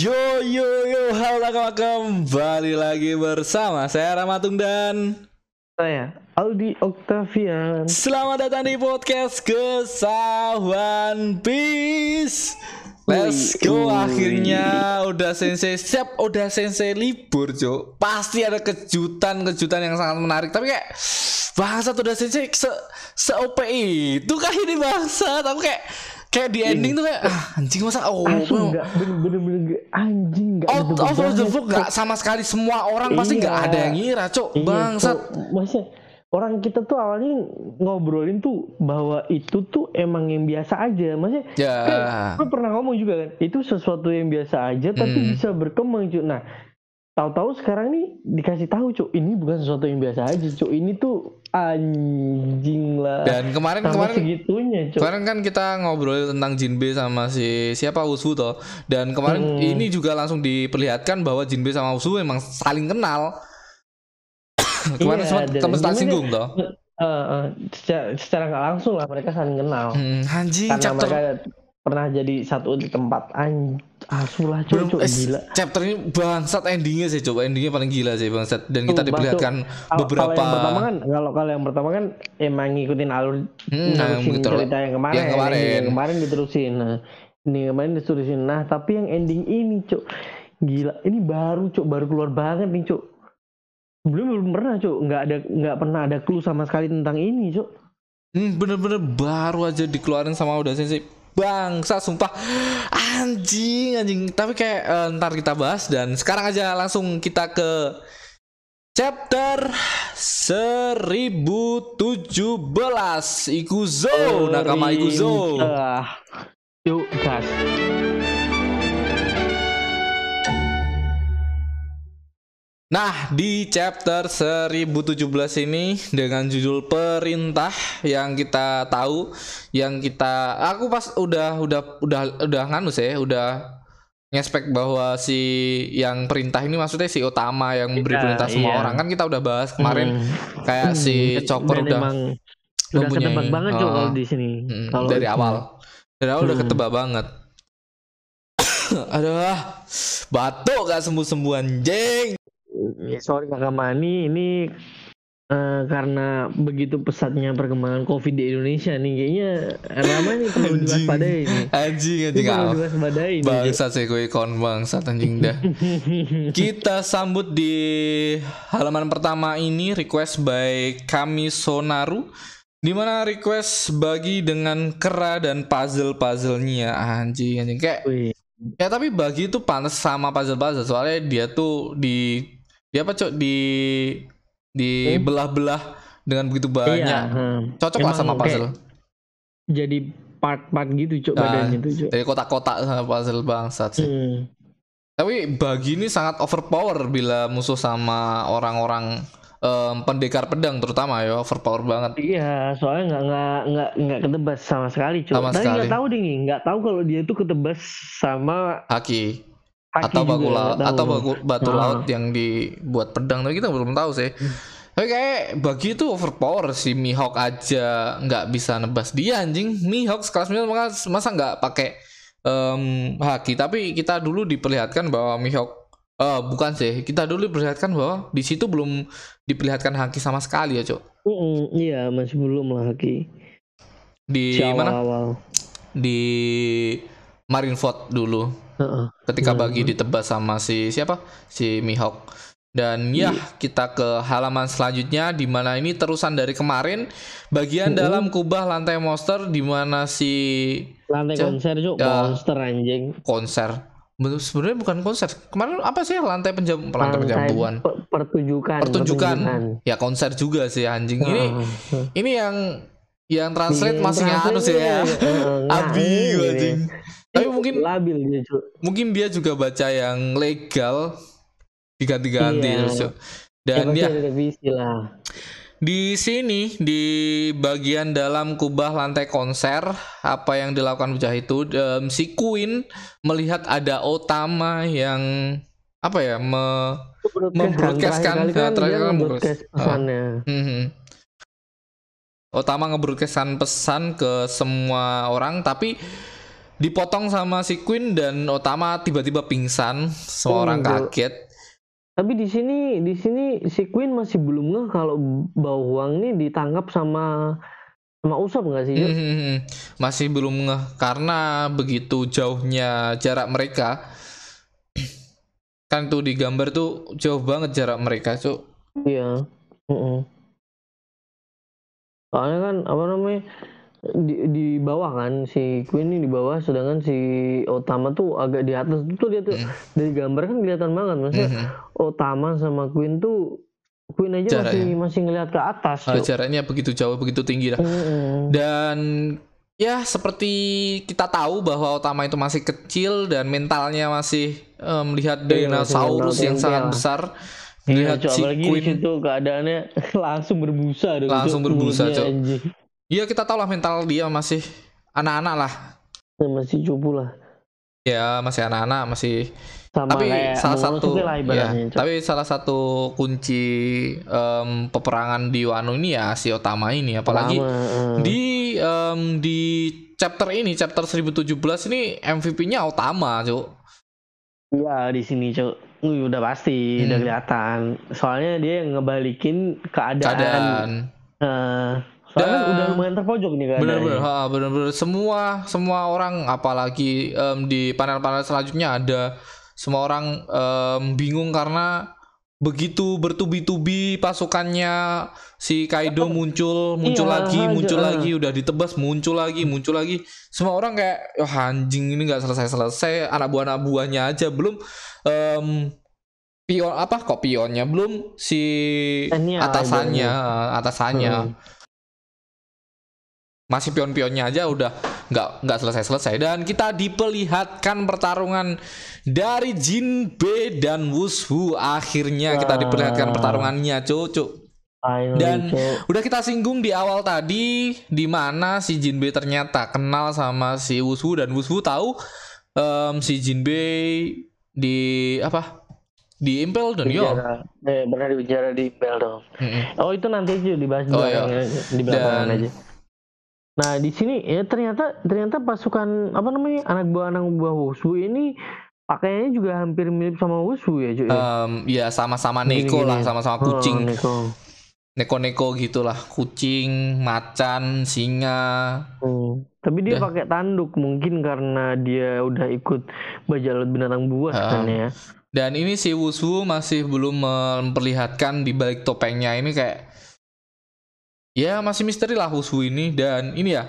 Yo yo yo, halo kembali lagi bersama saya Ramatung dan saya Aldi Octavian. Selamat datang di podcast Kesawan Peace. Let's go. akhirnya udah sensei siap udah sensei libur cok pasti ada kejutan-kejutan yang sangat menarik. Tapi kayak bangsa udah sensei se se OP itu kah ini bangsa tapi kayak kayak di ending tuh kayak ah, anjing masa oh enggak bener-bener anjing enggak out of the book nggak sama sekali semua orang pasti nggak Iya. ada yang ngira cok Iya, bangsat. Maksudnya orang kita tuh awalnya ngobrolin tuh bahwa itu tuh emang yang biasa aja. Maksudnya ya kan pernah ngomong juga kan, itu sesuatu yang biasa aja tapi Hmm. bisa berkembang cuy. Nah, tahu-tahu sekarang nih dikasih tahu cuy, ini bukan sesuatu yang biasa aja cuy. Ini tuh anjing lah. dan kemarin Sampai kemarin segitunya cuy. Kemarin kan kita ngobrol tentang Jinbe sama si siapa Usu toh. Dan kemarin Hmm. ini juga langsung diperlihatkan bahwa Jinbe sama Usu emang saling kenal. kemarin Iya, sempat sempat singgung toh. Eh, eh, secara, secara nggak langsung lah mereka saling kenal. Hmm, anjing karena chapter mereka pernah jadi satu di tempat anj asulah cuy, belum cuy, eh, gila. chapter ini bangsat endingnya sih coba endingnya paling gila sih bangsat. Dan kita Tuh, diperlihatkan beberapa kalau yang pertama kan kalau kalau yang pertama kan emang ngikutin alur Hmm, nah, betul. cerita yang kemarin. Yang kemarin. yang kemarin diterusin. Nah ini kemarin diterusin. Nah tapi yang ending ini cuk gila. Ini baru cuk baru keluar banget nih cuk. Sebelumnya belum pernah cuk. Nggak ada nggak pernah ada clue sama sekali tentang ini cuk. Hmm, bener-bener baru aja dikeluarin sama udah sensei bangsa sumpah anjing anjing. Tapi kayak eh, ntar kita bahas dan sekarang aja langsung kita ke chapter 1017 Ikuzo nakama Ikuzo. Yuk gas Nah, di chapter 1017 ini dengan judul perintah yang kita tahu, yang kita aku pas udah udah udah udah nganu sih, udah ngespek bahwa si yang perintah ini maksudnya si utama yang memberi Iya, perintah semua iya. orang kan kita udah bahas kemarin Hmm. kayak si Dan- Chopper dan udah udah mempunyai- ketebak banget Oh. kalau di sini Mm, kalau dari itu. awal. Dari awal udah Hmm. ketebak banget. Aduh, ah, batuk gak sembuh-sembuh anjing. Ya, sorry kakak Mani ini eh, karena begitu pesatnya perkembangan COVID di Indonesia nih kayaknya Rama nih perlu diwaspadai nih. Anjing Ini anjing perlu diwaspadai sih gue kon bangsat anjing dah. Kita sambut di halaman pertama ini request by Kami Sonaru di mana request bagi dengan kera dan puzzle-puzzlenya. Anjing anjing. Kayak Wih, ya tapi bagi itu pantas sama puzzle-puzzle soalnya dia tuh di dia apa cok di di Hmm? belah-belah dengan begitu iya, banyak hmm. cocok lah sama puzzle Jadi part-part gitu cuk Nah, badannya tuh cuk. dari kotak-kotak sama puzzle bangsat sih Hmm. Tapi bagi ini sangat overpower bila musuh sama orang-orang em, pendekar pedang terutama ya overpower banget. Iya, soalnya nggak nggak nggak nggak ketebas sama sekali. Sama Tapi nggak tahu deh nih, nggak tahu kalau dia tuh ketebas sama Haki Haki atau batu laut atau baku- batu Ah. laut yang dibuat pedang tapi kita belum tahu sih. Tapi kayak bagi itu overpower si Mihawk aja nggak bisa nebas dia anjing. Mihawk sekelas 9 masa, nggak pakai em, haki tapi kita dulu diperlihatkan bahwa Mihawk eh bukan sih kita dulu diperlihatkan bahwa di situ belum diperlihatkan haki sama sekali ya cok Mm-mm, iya masih belum lah Haki. di Si mana di Marineford dulu Ketika Hmm. bagi ditebas sama si siapa si Mihawk dan ya Iya. kita ke halaman selanjutnya di mana ini terusan dari kemarin bagian Mm-mm. dalam kubah lantai monster di mana si Lantai Cuk. konser cuk, Ya. monster anjing. konser sebenarnya bukan konser kemarin apa sih lantai penjam lantai penjamuan pe- pertunjukan. pertunjukan ya konser juga sih anjing ini Heeh. ini yang yang translate Yang masih translate nganu sih ya. Heeh, abi nganu anjing. Tapi mungkin labil dia cuk. mungkin dia juga baca yang legal diganti-ganti Iya. Ya, dan pasti dia lah. di sini di bagian dalam kubah lantai konser apa yang dilakukan bocah itu em, si Queen melihat ada Otama yang apa ya me, Membroadcast-kan, Terakhir kali kan terakhir dia kan nge-broadcast broadcast. Otama ngebroadcastan pesan ke semua orang tapi dipotong sama si Queen dan Otama tiba-tiba pingsan semua Hmm, orang Cuk. kaget Tapi di sini di sini si Queen masih belum ngeh kalau Bawang ini ditangkap sama sama Usop nggak sih? Cuk? Mhm. masih belum ngeh karena begitu jauhnya jarak mereka kan tuh di gambar tuh jauh banget jarak mereka cuk Iya. Mm-mm. Soalnya kan apa namanya di di bawah kan si Queen ini di bawah sedangkan si Otama tuh agak di atas tuh dia tuh Hmm. dari gambar kan kelihatan banget maksudnya Mhm. Otama sama Queen tuh Queen aja masih masih ngelihat ke atas. Ah, Cuk. jaraknya begitu jauh begitu tinggi lah Mm-mm. dan ya seperti kita tahu bahwa Otama itu masih kecil dan mentalnya masih eh, melihat masih dinosaurus yang sangat lah. besar Iya, Cuk, si di Queen situ keadaannya langsung berbusa dong, Langsung Cuk, berbusa, Cuk. anjing. Iya kita tahu lah mental dia masih anak-anak lah Masih cupu lah. ya masih anak-anak masih Sama tapi kayak salah satu lah ya, Cuk. tapi salah satu kunci em, peperangan di Wano ini ya si Otama ini apalagi eh. di em, di chapter ini chapter 1017 ini MVP-nya Otama cuk Iya di sini cok, Wih, udah pasti, udah Hmm. kelihatan. Soalnya dia yang ngebalikin keadaan. keadaan Eh, soalnya Dan- udah lumayan terpojok nih keadaannya. bener-bener ha, bener-bener semua semua orang apalagi em, di panel-panel selanjutnya ada semua orang em, bingung karena begitu bertubi-tubi pasukannya si Kaido muncul muncul Iya, lagi aja, muncul ah. lagi udah ditebas muncul lagi muncul lagi. Semua orang kayak oh anjing ini nggak selesai-selesai anak buah anak buahnya aja. Belum em, pion apa kok pionnya? Belum si atasannya atasannya. Hmm. masih pion-pionnya aja udah nggak nggak selesai-selesai. Dan kita diperlihatkan pertarungan dari Jinbe dan Wushu akhirnya kita diperlihatkan pertarungannya cucu Dan udah kita singgung di awal tadi di mana si Jinbe ternyata kenal sama si Wushu dan Wushu tahu em, si Jinbe di apa di Impel dan yo. Eh, benar bicara di bel dong. Mm-mm. Oh itu nanti aja dibahas di Oh, belakang iya. aja, di belakangan Dan- aja. Nah di sini ya ternyata ternyata pasukan apa namanya anak buah anak buah Wushu ini pakaiannya juga hampir mirip sama Wushu ya cuy. Em, ya sama-sama Neko Gini-gini. lah sama-sama Oh, kucing Neko. neko-neko gitulah kucing macan singa Hmm. Tapi dia pakai tanduk mungkin karena dia udah ikut laut binatang buas Ah. kan ya. dan ini si Wushu masih belum memperlihatkan di balik topengnya ini kayak ya masih misteri lah Wushu ini dan ini ya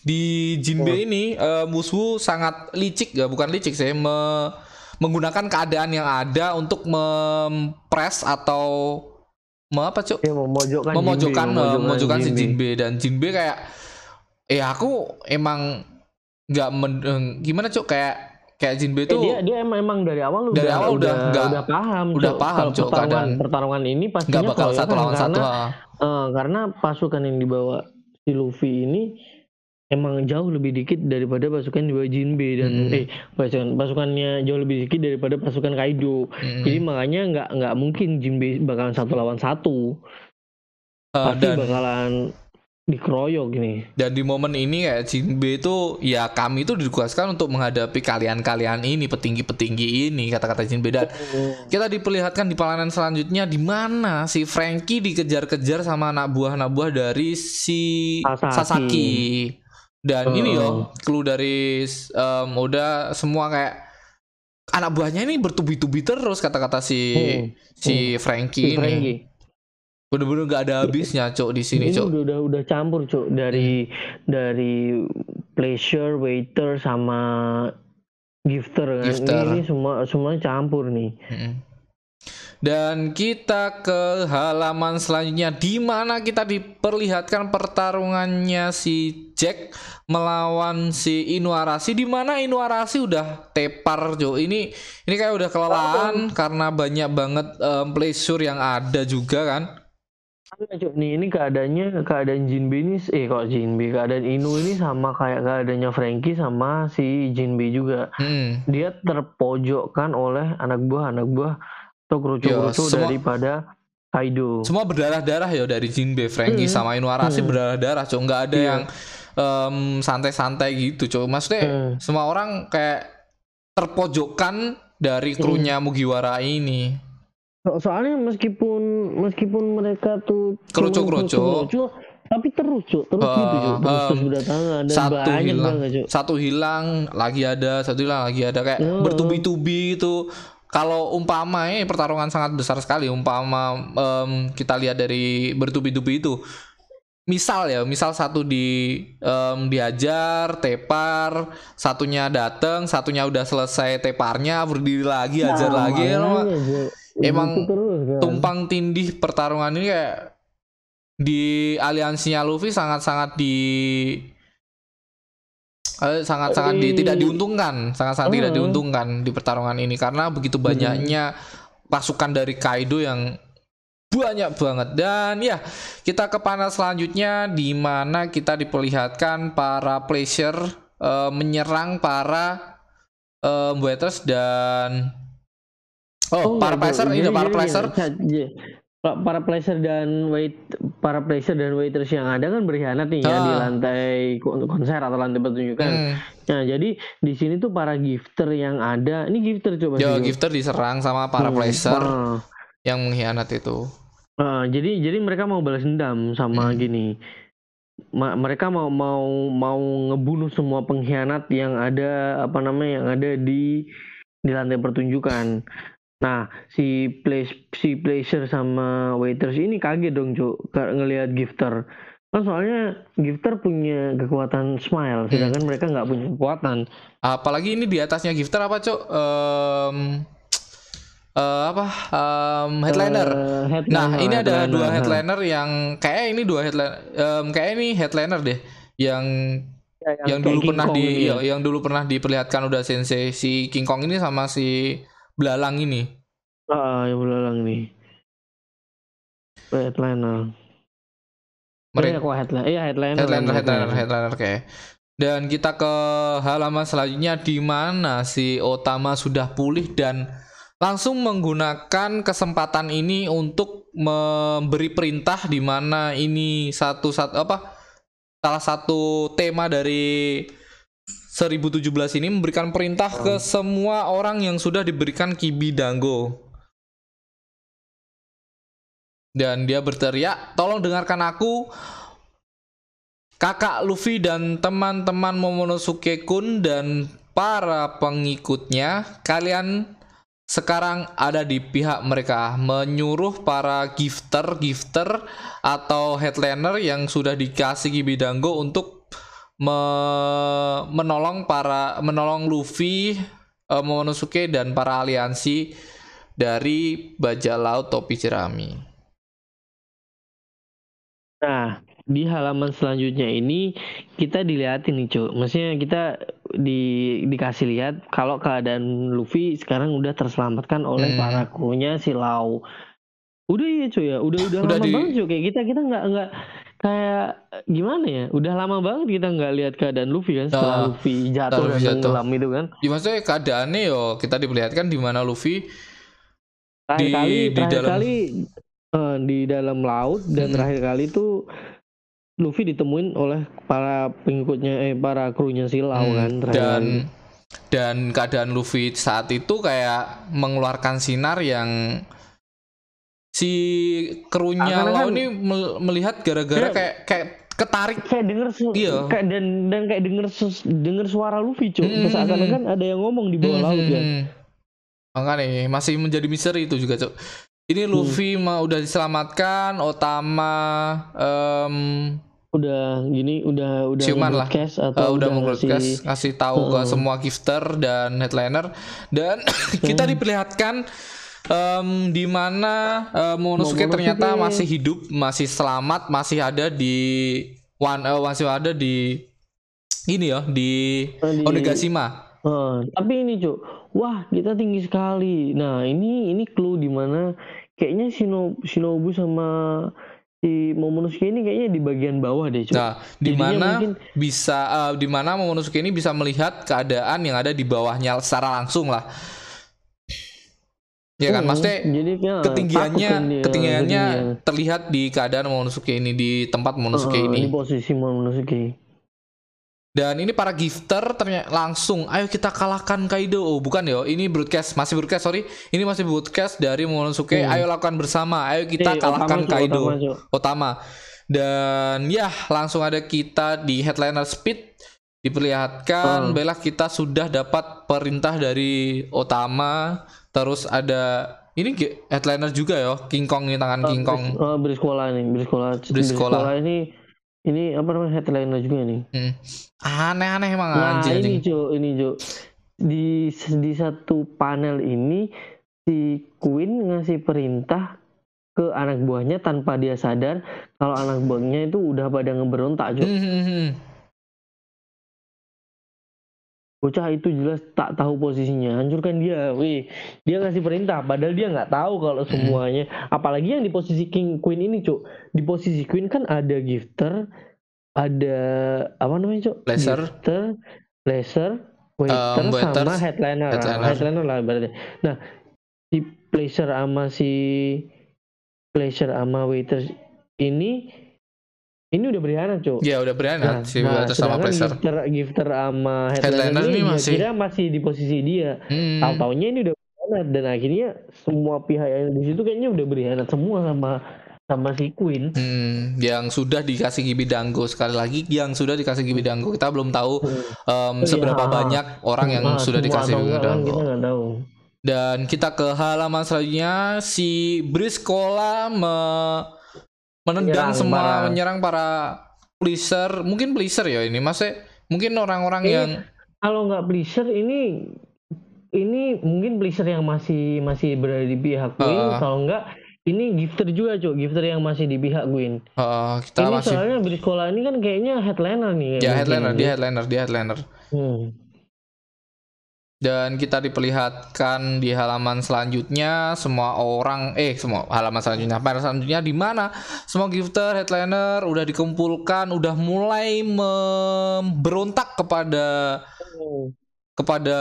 di Jinbe Oh. ini eh, Wushu sangat licik ya bukan licik sih me- menggunakan keadaan yang ada untuk mempres atau me apa cuk Dia memojokkan memojokkan Jinbe, eh, memojokkan si Jinbe. Jinbe dan Jinbe kayak eh aku emang nggak eh, gimana cuk kayak kayak Jinbe Eh, tuh dia dia emang, emang dari awal Dari udah awal udah nggak- udah paham udah Cok. paham, Cok, pertarungan pertarungan ini pastinya nggak bakal satu lawan satu karena ah. eh, karena pasukan yang dibawa si Luffy ini emang jauh lebih dikit daripada pasukan bawah Jinbe dan Hmm. eh pasukan pasukannya jauh lebih dikit daripada pasukan Kaido. Mm-mm. Jadi makanya nggak nggak mungkin Jinbe bakalan satu lawan satu. Eh, Pasti dan bakalan dikeroyok gini. dan di momen ini kayak Jinbe itu ya kami itu ditugaskan untuk menghadapi kalian-kalian ini petinggi-petinggi ini kata-kata Jinbe dan kita diperlihatkan di pelayanan selanjutnya di mana si Frankie dikejar-kejar sama anak buah anak buah dari si Sasaki. Sasaki. Dan ini Hmm. yo clue dari em, udah semua kayak anak buahnya ini bertubi-tubi terus kata-kata si Hmm. si Frankie Si ini. Frankie. Bener-bener gak ada habisnya, Cok, di sini, ini Cok. udah, udah udah campur cuk dari dari pleasure waiter sama gifter kan Gifter. Ini, ini semua semuanya campur nih Mm-mm. Dan kita ke halaman selanjutnya di mana kita diperlihatkan pertarungannya si Jack melawan si Inuarashi di mana Inuarashi udah tepar Jo. Ini ini kayak udah kelelahan karena banyak banget em, pleasure yang ada juga kan. Cuk. nih ini keadaannya keadaan Jinbe ini eh kok Jinbe keadaan Inu ini sama kayak keadaannya Frankie sama si Jinbe juga Mm. dia terpojokkan oleh anak buah anak buah atau kerucu-kerucu daripada Kaido Semua berdarah-darah ya dari Jinbe, Frankie Hmm. sama Inuarashi Hmm. berdarah-darah, Cok. Nggak ada Iya. yang em, santai-santai gitu cok maksudnya Hmm. semua orang kayak terpojokkan dari krunya Mugiwara ini soalnya meskipun meskipun mereka tuh Kroco-kroco. kroco, tapi terus cuk. Terus Uh, gitu cuk. Terus, um, terus berdatangan dan satu banyak hilang. banget cuk. Satu hilang lagi ada satu hilang lagi ada. Kayak Oh. bertubi-tubi itu kalau umpama ini pertarungan sangat besar sekali. Umpama em, kita lihat dari bertubi-tubi itu. Misal ya misal satu di em, diajar tepar satunya dateng satunya udah selesai teparnya berdiri lagi ajar Nah, lagi makanya, Cuk. Emang Gitu terus kan. tumpang tindih pertarungan ini kayak di aliansinya Luffy sangat-sangat di eh, sangat-sangat di, tidak diuntungkan, sangat-sangat tidak Hmm. diuntungkan di pertarungan ini karena begitu banyaknya pasukan dari Kaido yang banyak banget dan ya kita ke panel selanjutnya di mana kita diperlihatkan para pleasure eh, menyerang para eh, waiters dan oh, para enggak, Cuk. pleasure ini Jadi- para jadi pleasure para pleasure dan wait para pleasure dan waiters yang ada kan berkhianat nih ya Ah. di lantai kon- konser atau lantai pertunjukan. Hmm. Nah, jadi di sini tuh para gifter yang ada, ini gifter coba Ya, Cuk. gifter diserang sama para Hmm, pleasure ah. yang mengkhianat itu. Ah, jadi jadi mereka mau balas dendam sama Hmm. gini. Ma- mereka mau mau mau ngebunuh semua pengkhianat yang ada apa namanya yang ada di di lantai pertunjukan. Nah, si place si pleasure sama waiters ini kaget dong, ka- ngelihat gifter. Kan soalnya gifter punya kekuatan smile, sedangkan mereka nggak punya kekuatan. Apalagi ini di atasnya gifter apa, Cok? Em, eh, apa? Em, headliner. Eh, headliner, Nah, ini ada headliner, dua nah. headliner yang kayak ini dua headliner em, kayak ini headliner deh yang Ya, yang kayak dulu King pernah Kong di ya. yang dulu pernah diperlihatkan udah sensei si King Kong ini sama si Belalang ini. Ah, yang belalang nih. Headliner. Mereka kok headliner. Iya, headliner. headliner headliner headliner kayak dan kita ke halaman selanjutnya di mana si Otama sudah pulih dan langsung menggunakan kesempatan ini untuk memberi perintah di mana ini satu satu apa salah satu tema dari 1017 ini memberikan perintah ke semua orang yang sudah diberikan kibi dango dan dia berteriak tolong dengarkan aku kakak Luffy dan teman-teman Momonosuke Kun dan para pengikutnya. Kalian sekarang ada di pihak mereka menyuruh para gifter gifter atau headliner yang sudah dikasih Kibidango untuk me- menolong para menolong Luffy eh, Momonosuke dan para aliansi dari bajak laut topi jerami. Nah, di halaman selanjutnya ini kita dilihatin nih, Cuk. Maksudnya kita di dikasih lihat kalau keadaan Luffy sekarang udah terselamatkan oleh Hmm. para krunya si Lau. Udah ya, Cuk ya. Udah udah, Udah lama di- banget, Cuk. Kayak kita kita nggak nggak kayak gimana ya? Udah lama banget kita nggak lihat keadaan Luffy kan setelah Ah, Luffy jatuh dan tenggelam itu kan. Ya maksudnya keadaannya yo kita diperlihatkan di mana Luffy Terakhir Di- kali di terakhir dalam- kali eh, di dalam laut dan Mm-mm. terakhir kali tuh Luffy ditemuin oleh para pengikutnya eh para krunya si Lau Hmm, kan terakhir dan dan keadaan Luffy saat itu kayak mengeluarkan sinar yang si krunya kan- ini mel- melihat gara-gara Iya. kayak kayak ketarik kayak denger su- Iya. kayak dan dan kayak denger sus- denger suara Luffy cuy Mm-mm. seakan-akan ada yang ngomong di bawah laut kan Hmm. Makanya masih menjadi misteri itu juga, Cuk. Ini Luffy Hmm. mah udah diselamatkan, Otama em, udah gini udah udah Ciuman lah. eh, atau udah udah nge-broadcast, ngasih ngasih tahu ke Heeh. semua gifter dan headliner dan kita diperlihatkan em, di mana em, Momonosuke Momonosuke. ternyata masih hidup, masih selamat, masih ada di one eh, masih ada di ini ya di di- Onigashima. Eh, tapi ini cuy wah kita tinggi sekali nah ini ini clue di mana kayaknya Shino, Shinobu sama si Momonosuke ini kayaknya di bagian bawah deh cuy Nah, di mana mungkin- bisa eh, di mana Momonosuke ini bisa melihat keadaan yang ada di bawahnya secara langsung lah. Ya kan, Hmm, maksudnya jadi ya, ketinggiannya kan dia, ketinggiannya ketinggian. terlihat di keadaan Momonosuke ini di tempat Momonosuke Eh, ini. di posisi Momonosuke Dan ini para gifter ternyata langsung ayo kita kalahkan Kaido. Oh, bukan yo, ini broadcast, masih broadcast, sorry. Ini masih broadcast dari Momonosuke. Hmm. Ayo lakukan bersama. Ayo kita Eh, kalahkan Otama, Kaido. Otama. Dan ya, langsung ada kita di headliner speed diperlihatkan Hmm. Bella kita sudah dapat perintah dari Otama. Terus ada ini headliner juga ya, King Kong ini tangan King Kong. Oh, bersekolah nih, bersekolah. Bersekolah. ini ini apa namanya headliner juga nih. Hmm. Aneh-aneh emang Nah, anjing. ini. Jo, ini Jo. Di di satu panel ini si Queen ngasih perintah ke anak buahnya tanpa dia sadar kalau anak buahnya itu udah pada ngeberontak, Jo. Hmm, hmm, hmm. Bocah itu jelas tak tahu posisinya, hancurkan dia. Wih, dia ngasih perintah padahal dia nggak tahu kalau Hmm. semuanya. Apalagi yang di posisi King Queen ini, Cuk. Di posisi Queen kan ada gifter, ada apa namanya, Cuk? Laser. Gifter, laser, waiter Um, waiters, sama headliner. Nah, headliner. headliner lah berarti. Nah, si pleasure sama si pleasure sama waiters ini ini udah berkhianat, Cuk. Ya udah berani si Waiters sama Placer. Gifter, gifter sama Headliner headliner, ini masih- kira masih di posisi dia. Hmm. Tahu taunya ini udah berkhianat dan akhirnya semua pihak yang di situ kayaknya udah berkhianat semua sama sama si Queen. Hmm, yang sudah dikasih Gibi Dango sekali lagi yang sudah dikasih Gibi Dango kita belum tahu Iya. seberapa banyak orang yang Ah, sudah dikasih Gibi kan Dango kita tahu. dan kita ke halaman selanjutnya si Briskola me menendang Menyerang semua para- menyerang para pleaser mungkin pleaser ya ini masih mungkin orang-orang yang Kalau nggak pleasure ini ini mungkin pleasure yang masih masih berada di pihak Queen. Ah. Kalau nggak ini gifter juga, Cuk. Gifter yang masih di pihak Queen. eh, kita ini masih soalnya sekolah ini kan kayaknya headliner nih. ya headliner dia headliner dia headliner Hmm. Dan kita diperlihatkan di halaman selanjutnya semua orang eh semua halaman selanjutnya panel selanjutnya di mana semua gifter headliner udah dikumpulkan udah mulai memberontak kepada kepada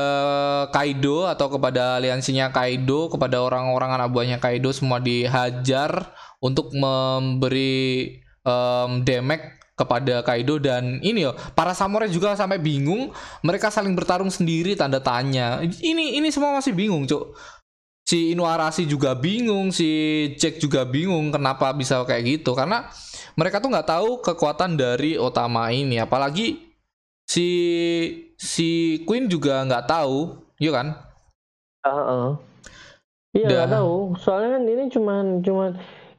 Kaido atau kepada aliansinya Kaido kepada orang-orang anak buahnya Kaido semua dihajar untuk memberi em, damage kepada Kaido dan ini yo para samurai juga sampai bingung mereka saling bertarung sendiri tanda tanya ini ini semua masih bingung cuk si Inuarashi juga bingung si Jack juga bingung kenapa bisa kayak gitu karena mereka tuh nggak tahu kekuatan dari Otama ini apalagi si si Queen juga nggak tahu iya kan Heeh. Iya Dah. nggak tahu. Soalnya kan ini cuman cuman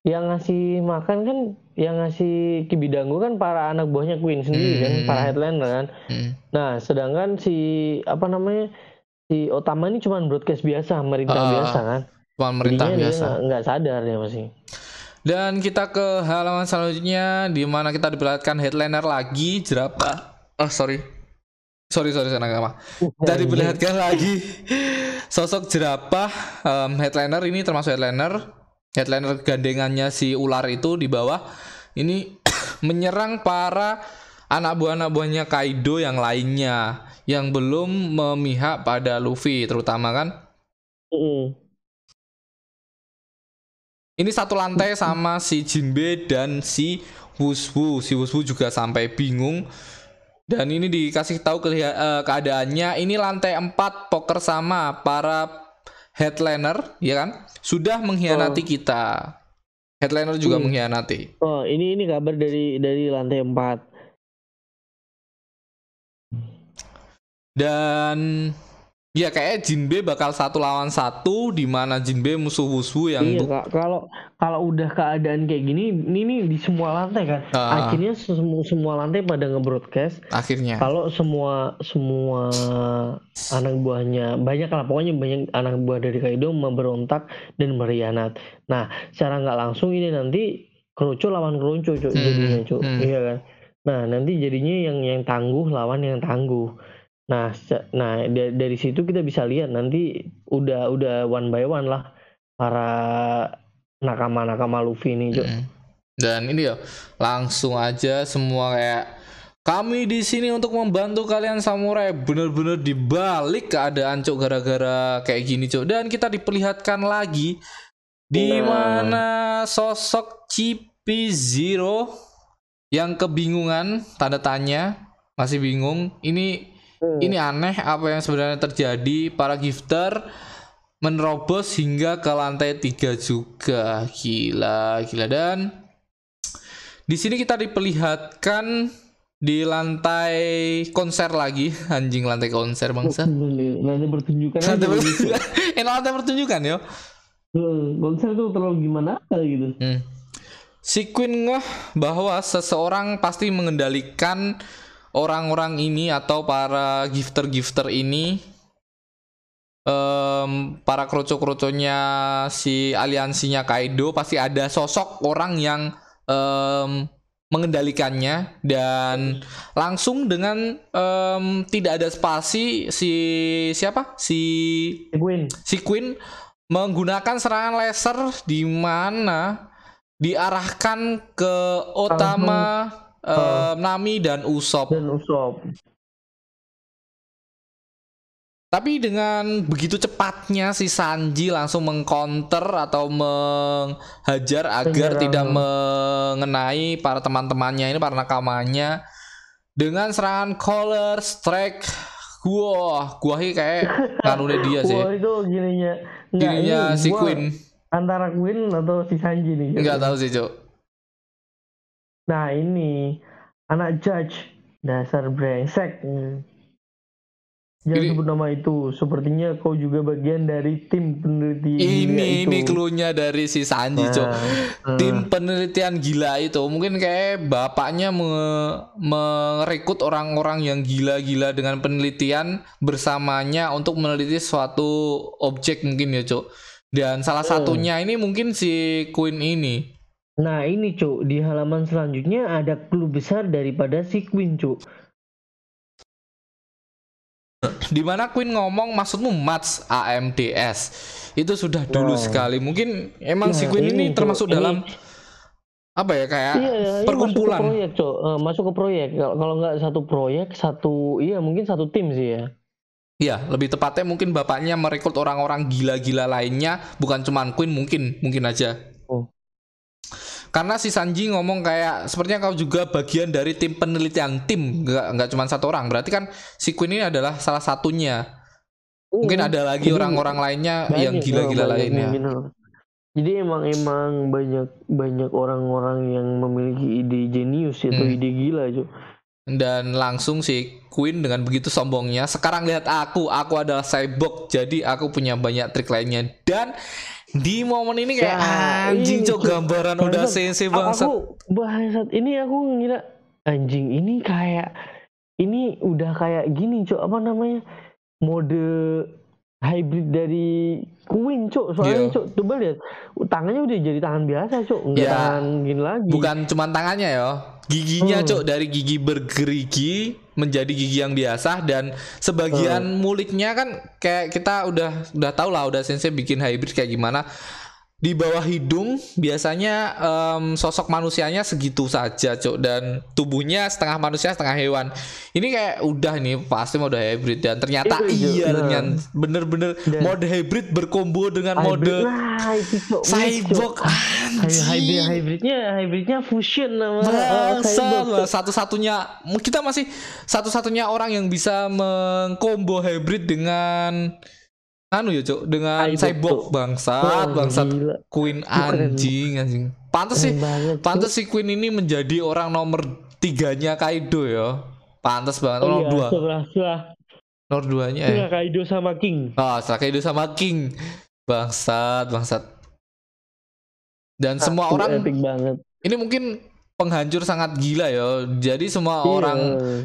yang ngasih makan kan yang ngasih kibidango kan para anak buahnya Queen sendiri kan, Hmm. para headliner kan. Hmm. Nah, sedangkan si apa namanya si Otama ini cuman broadcast biasa, merintah Ah, biasa kan. cuma merintah Jadinya biasa nggak- sadar ya masih. Dan kita ke halaman selanjutnya di mana kita diperlihatkan headliner lagi jerapah. Oh sorry, sorry sorry sana apa. Kita diperlihatkan lagi sosok jerapah em, headliner ini termasuk headliner. Headliner gandengannya si ular itu di bawah ini menyerang para anak buah-anak buahnya Kaido yang lainnya yang belum memihak pada Luffy terutama kan. Mm-mm. Ini satu lantai sama si Jinbe dan si Wuswu. Si Wuswu juga sampai bingung. Dan ini dikasih tahu kelia- eh, keadaannya. Ini lantai 4 poker sama para headliner, ya kan? Sudah mengkhianati kita. Headliner juga Hmm. mengkhianati. Oh, ini ini kabar dari dari lantai 4. Dan ya kayak Jinbe bakal satu lawan satu di mana Jinbe musuh Wuswu yang Iya, Kak. Kalau kalau udah keadaan kayak gini, ini nih di semua lantai kan. Ah. Akhirnya semua semua lantai pada nge-broadcast akhirnya. kalau semua semua anak buahnya banyak lah pokoknya banyak anak buah dari Kaido memberontak dan berkhianat. Nah, secara nggak langsung ini nanti kerucu lawan kerucu Cuk, Hmm, jadinya Cuk. hmm. Iya kan? Nah, nanti jadinya yang yang tangguh lawan yang tangguh. Nah, nah da- dari situ kita bisa lihat nanti udah udah one by one lah para nakama-nakama Luffy ini. Mm. Dan ini ya langsung aja semua kayak kami di sini untuk membantu kalian samurai bener-bener dibalik keadaan cok gara-gara kayak gini cok dan kita diperlihatkan lagi di Nah. mana sosok Cipi Zero yang kebingungan tanda tanya masih bingung. Ini Hmm. ini aneh apa yang sebenarnya terjadi. Para gifter menerobos hingga ke lantai tiga juga. Gila, gila dan di sini kita diperlihatkan di lantai konser lagi, anjing lantai konser bangsa. Nanti pertunjukan Lantai gitu. pertunjukan, eh lantai pertunjukan ya. Heeh, konser tuh terlalu gimana gitu. Hmm. Si Queen ngeh bahwa seseorang pasti mengendalikan orang-orang ini atau para gifter-gifter ini Em, para kroco-kroconya si aliansinya Kaido pasti ada sosok orang yang em, mengendalikannya dan langsung dengan em, tidak ada spasi si siapa si Queen. si Queen menggunakan serangan laser di mana diarahkan ke Otama, eh, Nami dan Usopp. dan Usopp. Tapi dengan begitu cepatnya si Sanji langsung mengcounter atau menghajar agar Menyerang. tidak mengenai para teman-temannya ini para nakamanya dengan serangan collar strike. Wah, gua ini kayak ngaruhnya dia sih. Wah itu gininya. Enggak, ini si gua Queen. Antara Queen atau si Sanji nih. Enggak tahu sih, Cuk. Nah ini anak judge dasar brengsek. Hmm. Jangan Ini- sebut nama itu. Sepertinya kau juga bagian dari tim peneliti gila Ini itu. ini clue-nya dari si Sanji. Nah, Tim penelitian gila itu mungkin kayak bapaknya me- merekrut orang-orang yang gila-gila dengan penelitian bersamanya untuk meneliti suatu objek mungkin ya, Cuk. Dan salah Hmm. satunya ini mungkin si Queen ini. Nah ini cuk di halaman selanjutnya ada clue besar daripada si Queen cuk. Di mana Queen ngomong maksudmu Mats AMDS. Itu sudah dulu Wow. sekali. Mungkin emang si Nah, Queen ini, ini, Cuk. termasuk Ini- dalam apa ya kayak Iya, ini perkumpulan. masuk ke proyek cuk. Eh, masuk ke proyek. Kalau kalau nggak satu proyek satu iya mungkin satu tim sih ya. Iya, lebih tepatnya mungkin bapaknya merekrut orang-orang gila-gila lainnya, bukan cuman Queen mungkin, mungkin aja. Oh. Karena si Sanji ngomong kayak sepertinya kau juga bagian dari tim penelitian tim, nggak nggak cuma satu orang. Berarti kan si Queen ini adalah salah satunya. Mungkin Hmm. ada lagi orang-orang lainnya Banyak, yang gila-gila lainnya. mungkin. Jadi emang emang banyak banyak orang-orang yang memiliki ide jenius atau Hmm. ide gila cuk. Dan langsung si Queen dengan begitu sombongnya, sekarang lihat aku, aku adalah cyborg, jadi aku punya banyak trik lainnya. Dan di momen ini kayak Ya, anjing cok Cuk. gambaran udah Bangsat. Aku- bangsat. Aku bangsat ini aku ngira anjing ini kayak ini udah kayak gini cok apa namanya mode hybrid dari Queen cok soalnya Iya. cok coba lihat tangannya udah jadi tangan biasa cok nggak Ya, tangan gini lagi Bukan cuma tangannya ya, giginya Hmm. cok dari gigi bergerigi menjadi gigi yang biasa dan sebagian Hmm. muliknya kan kayak kita udah udah tahu lah udah sensei bikin hybrid kayak gimana. Di bawah hidung biasanya em, sosok manusianya segitu saja cok dan tubuhnya setengah manusia setengah hewan. Ini kayak udah nih pasti mode hybrid. Dan ternyata Itu, Cok. iya Nah. dengan bener-bener mode hybrid berkombo dengan Hybrid, mode nah itu cok cyborg. Hy- hybrid hybridnya hybridnya fusion sama Bangsa, cyborg. lah. satu-satunya kita masih satu-satunya orang yang bisa mengkombo hybrid dengan anu ya cok dengan Cyborg, cyborg bangsat Wah, bangsat gila. queen anjing anjing. Pantes sih banget, pantes si queen ini menjadi orang nomor tiganya kaido ya. Pantes banget Oh nomor iya, dua. setelah setelah nomor duanya eh. setelah Kaido sama King? Oh setelah kaido sama king. Bangsat bangsat. Dan semua Satu orang ini mungkin penghancur sangat gila ya. Jadi semua Iya. orang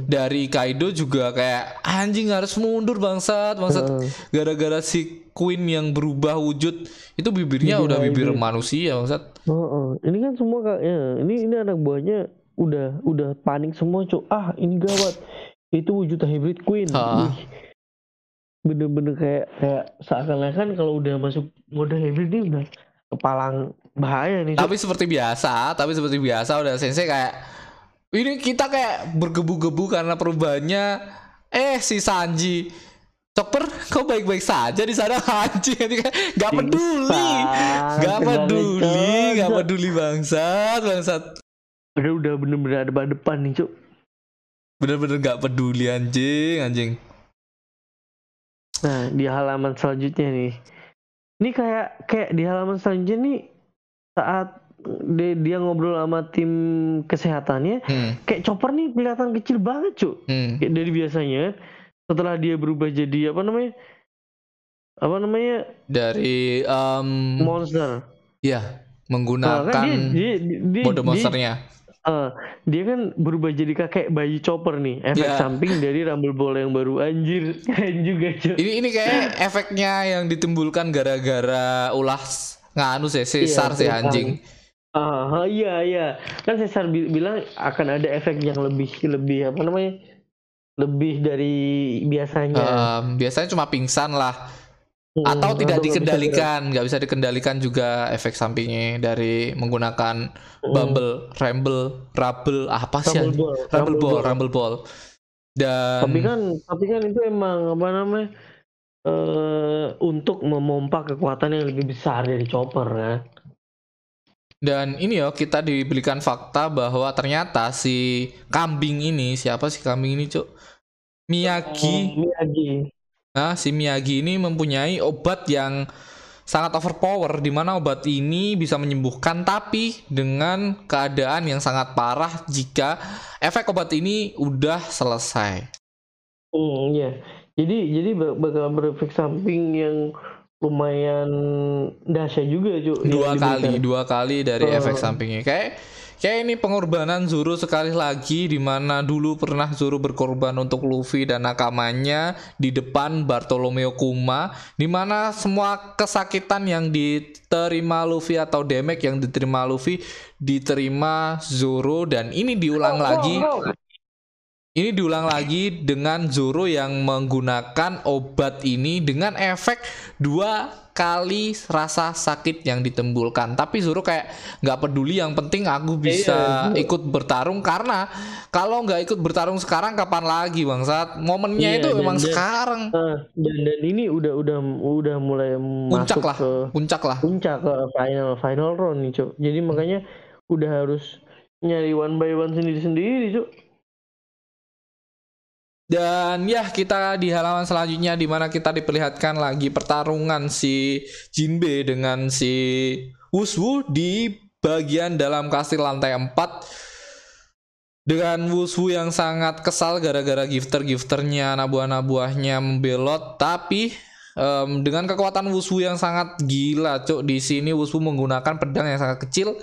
dari Kaido juga kayak anjing harus mundur bangsat, bangsat. Gara-gara si Queen yang berubah wujud itu bibirnya Bibir udah bibir manusia bangsat. Oh, oh. Ini kan semua kak, ya. Ini ini anak buahnya udah udah panik semua cuk. Ah ini gawat. Itu wujud hybrid queen. Bener-bener kayak kayak seakan-akan kalau udah masuk mode hybrid ini udah kepalang bahaya nih. Tapi seperti biasa, tapi seperti biasa udah sensei kayak ini kita kayak bergebu-gebu karena perubahannya. Eh si Sanji. Chopper kau baik-baik saja di sana? Anjing kayak nggak peduli. Nggak peduli nggak peduli bangsat bangsat. Udah udah bener-bener ada depan nih cuk. bener-bener nggak peduli anjing anjing. Nah, di halaman selanjutnya nih. Ini kayak kayak di halaman selanjutnya nih saat dia, dia ngobrol sama tim kesehatannya, hmm. kayak Chopper nih kelihatan kecil banget, Cuk. Hmm. Kayak dari biasanya setelah dia berubah jadi apa namanya? Apa namanya? dari em, Monster. ya Nah, kan menggunakan dia, dia, dia, mode dia- monsternya eh, dia kan berubah jadi kakek bayi Chopper nih. Efek Ya. samping dari Rumble Ball yang baru anjir. Keren juga, Cuk. ini ini kayak efeknya yang ditimbulkan gara-gara ulah nganu sih sih Iya, anjing. Ah iya iya. Kan Cesar bi- bilang akan ada efek yang lebih lebih apa namanya? Lebih dari biasanya. Em, biasanya cuma pingsan lah. Hmm, atau tidak nggak bisa dikendalikan nggak bisa dikendalikan juga efek sampingnya dari menggunakan Hmm. bumble rumble rubble apa sih Rumble ball, rumble ball ball. rumble ball. Dan tapi kan tapi kan itu emang apa namanya eh untuk memompa kekuatan yang lebih besar dari Chopper kan dan ini ya kita diberikan fakta bahwa ternyata si kambing ini siapa sih kambing ini cuk? Miyagi. Oh, Miyagi. Nah, si Miyagi ini mempunyai obat yang sangat overpower di mana obat ini bisa menyembuhkan tapi dengan keadaan yang sangat parah jika efek obat ini udah selesai. hmm iya jadi jadi bak- bakal berefek samping yang lumayan dahsyat juga cuy Dua kali, dua kali dari Oh. efek sampingnya. Kayak kayak ini pengorbanan Zoro sekali lagi di mana dulu pernah Zoro berkorban untuk Luffy dan nakamanya di depan Bartolomeo Kuma di mana semua kesakitan yang diterima Luffy atau damage yang diterima Luffy diterima Zoro dan ini diulang lagi Oh, oh. Ini diulang lagi dengan Zoro yang menggunakan obat ini dengan efek dua kali rasa sakit yang ditimbulkan. Tapi Zoro kayak nggak peduli, yang penting aku bisa Iya, ikut bertarung karena kalau nggak ikut bertarung sekarang kapan lagi bangsat? Momennya Iya, itu dan- emang dan- sekarang. Ah, dan dan ini udah udah udah mulai Puncak masuk lah, ke puncak lah. puncak ke final final round nih cuk jadi makanya udah harus nyari one by one sendiri sendiri cuk Dan ya kita di halaman selanjutnya di mana kita diperlihatkan lagi pertarungan si Jinbe dengan si Wuswu di bagian dalam kastil lantai 4 dengan Wuswu yang sangat kesal gara-gara gifter-gifternya anak buah-anak buahnya membelot. Tapi em, dengan kekuatan Wuswu yang sangat gila cuk di sini Wuswu menggunakan pedang yang sangat kecil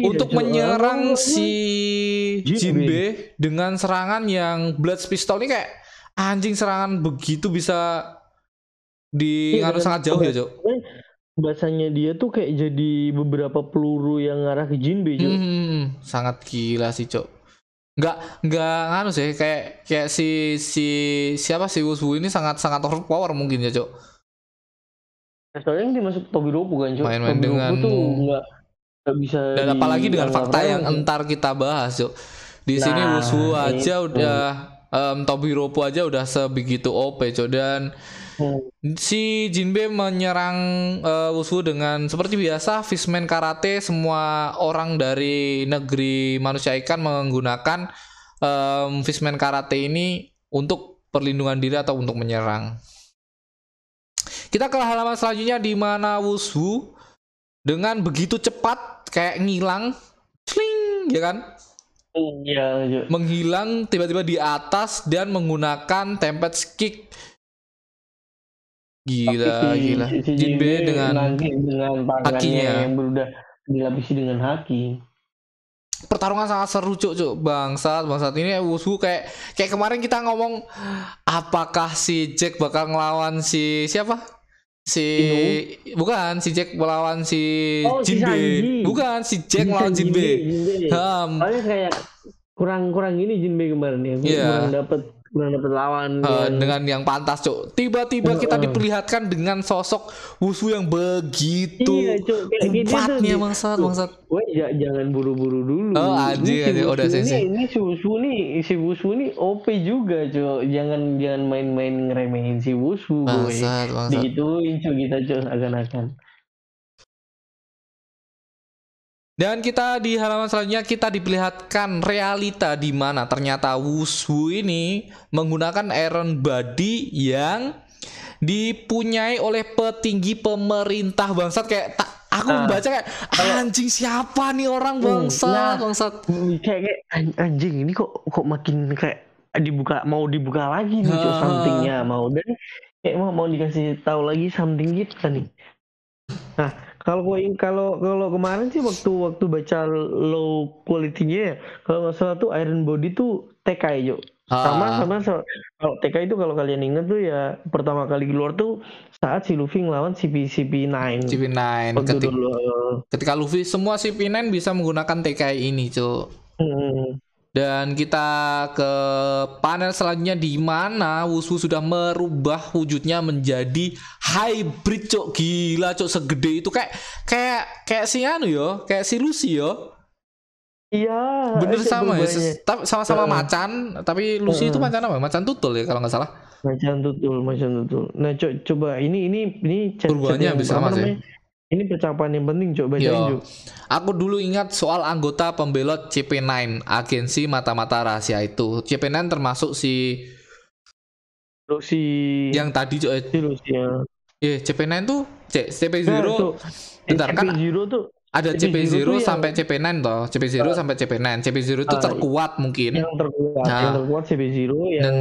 untuk Cuk. menyerang Ah, si Jinbe. Jinbe dengan serangan yang Bloods Pistol ini kayak anjing serangan begitu bisa di Iya, ngaruh sangat jauh ya, Cok. bahasanya dia tuh kayak jadi beberapa peluru yang ngarah ke Jinbe cuk Hmm, sangat gila sih, Cok. Nggak nggak nganu sih kayak kayak si si siapa si Wuswu ini sangat sangat overpower mungkin ya, Cok. Soalnya yang dimasuk Tobiropu kan cuk Main-main Tobiropu dengan- tuh nggak bisa Dan apalagi dengan fakta yang entar kita bahas, Cok. Di sini Nah, Wuswu aja itu. udah em, Tobiropo aja udah sebegitu OP, Cok. Dan Hmm. Si Jinbe menyerang eh, Wushu dengan seperti biasa Fishman Karate semua orang dari negeri manusia ikan menggunakan em, Fishman Karate ini untuk perlindungan diri atau untuk menyerang. Kita ke halaman selanjutnya di mana Wushu dengan begitu cepat kayak ngilang, sling, ya kan? Iya, Cuk. Menghilang tiba-tiba di atas dan menggunakan tempest kick. Gila, si- gila. si, Jinbe dengan dengan hakinya. yang berudah dilapisi dengan haki. pertarungan sangat seru cuk cuk bangsat bangsat ini Wushu kayak kayak kemarin kita ngomong apakah si Jack bakal ngelawan si siapa si bukan si Jack melawan si Oh, si Jinbe Sanji. bukan si Jack melawan Jinbe Jinbe. Soalnya kayak kurang-kurang ini Jinbe kemarin ya. Iya. Kurang dapat kurang dapat lawan Eh, yang dengan yang pantas cuk tiba-tiba kita Heeh. diperlihatkan dengan sosok Wushu yang begitu Iya, Cuk. Kuatnya bangsat Weh, ja- jangan buru-buru dulu. Oh, Ini si anjing. Udah, sensei. Ini, ini si Wushu nih, si Wushu nih OP juga, Cuk. Jangan jangan main-main ngeremehin si bangsat bangsat Digituin, Cuk, kita, Cuk, akan-akan. Dan kita di halaman selanjutnya kita diperlihatkan realita di mana ternyata Wushu ini menggunakan iron body yang dipunyai oleh petinggi pemerintah bangsat. Kayak tak aku Nah, baca kayak anjing siapa nih orang bangsat? nah. bangsat. kayak, kayak an- anjing ini kok kok makin kayak dibuka mau dibuka lagi nih Ah. somethingnya mau dan kayak mau mau dikasih tahu lagi something gitu kan nih. Nah kalau ing- kalau kalau kemarin sih waktu waktu baca low quality-nya ya kalau nggak salah tuh Iron Body tuh TK sama Ah. sama sama- kalau TK itu kalau kalian inget tuh ya pertama kali keluar tuh saat si Luffy ngelawan CP CP9 CP9 waktu ketika, dulu ketika Luffy semua CP9 bisa menggunakan TKI ini cuk Hmm. Dan kita ke panel selanjutnya di mana Wushu sudah merubah wujudnya menjadi hybrid cok gila cok segede itu. Kayak kayak kayak si anu yo. Kayak si Lucy yo. Iya, bener sama ya. sama-sama macan tapi Lucy itu macan apa? Macan tutul ya kalau nggak salah. Macan tutul, macan tutul. Nah, co- coba ini ini ini Perubahannya bisa sama sih. Ini percakapan yang penting, coba bacain Yo. Aku dulu ingat soal anggota pembelot CP9, agensi mata-mata rahasia itu. CP9 termasuk si si yang tadi Cok, eh, si Lucia. eh, CP9 tuh C, CP0 Nah, Cuk, bentar, kan Zero tuh ada CP0 CP0 tuh yang- sampai CP9 toh. CP0 sampai CP9. CP0 itu Ah, terkuat mungkin. yang terkuat, Nah. yang terkuat CP0, yang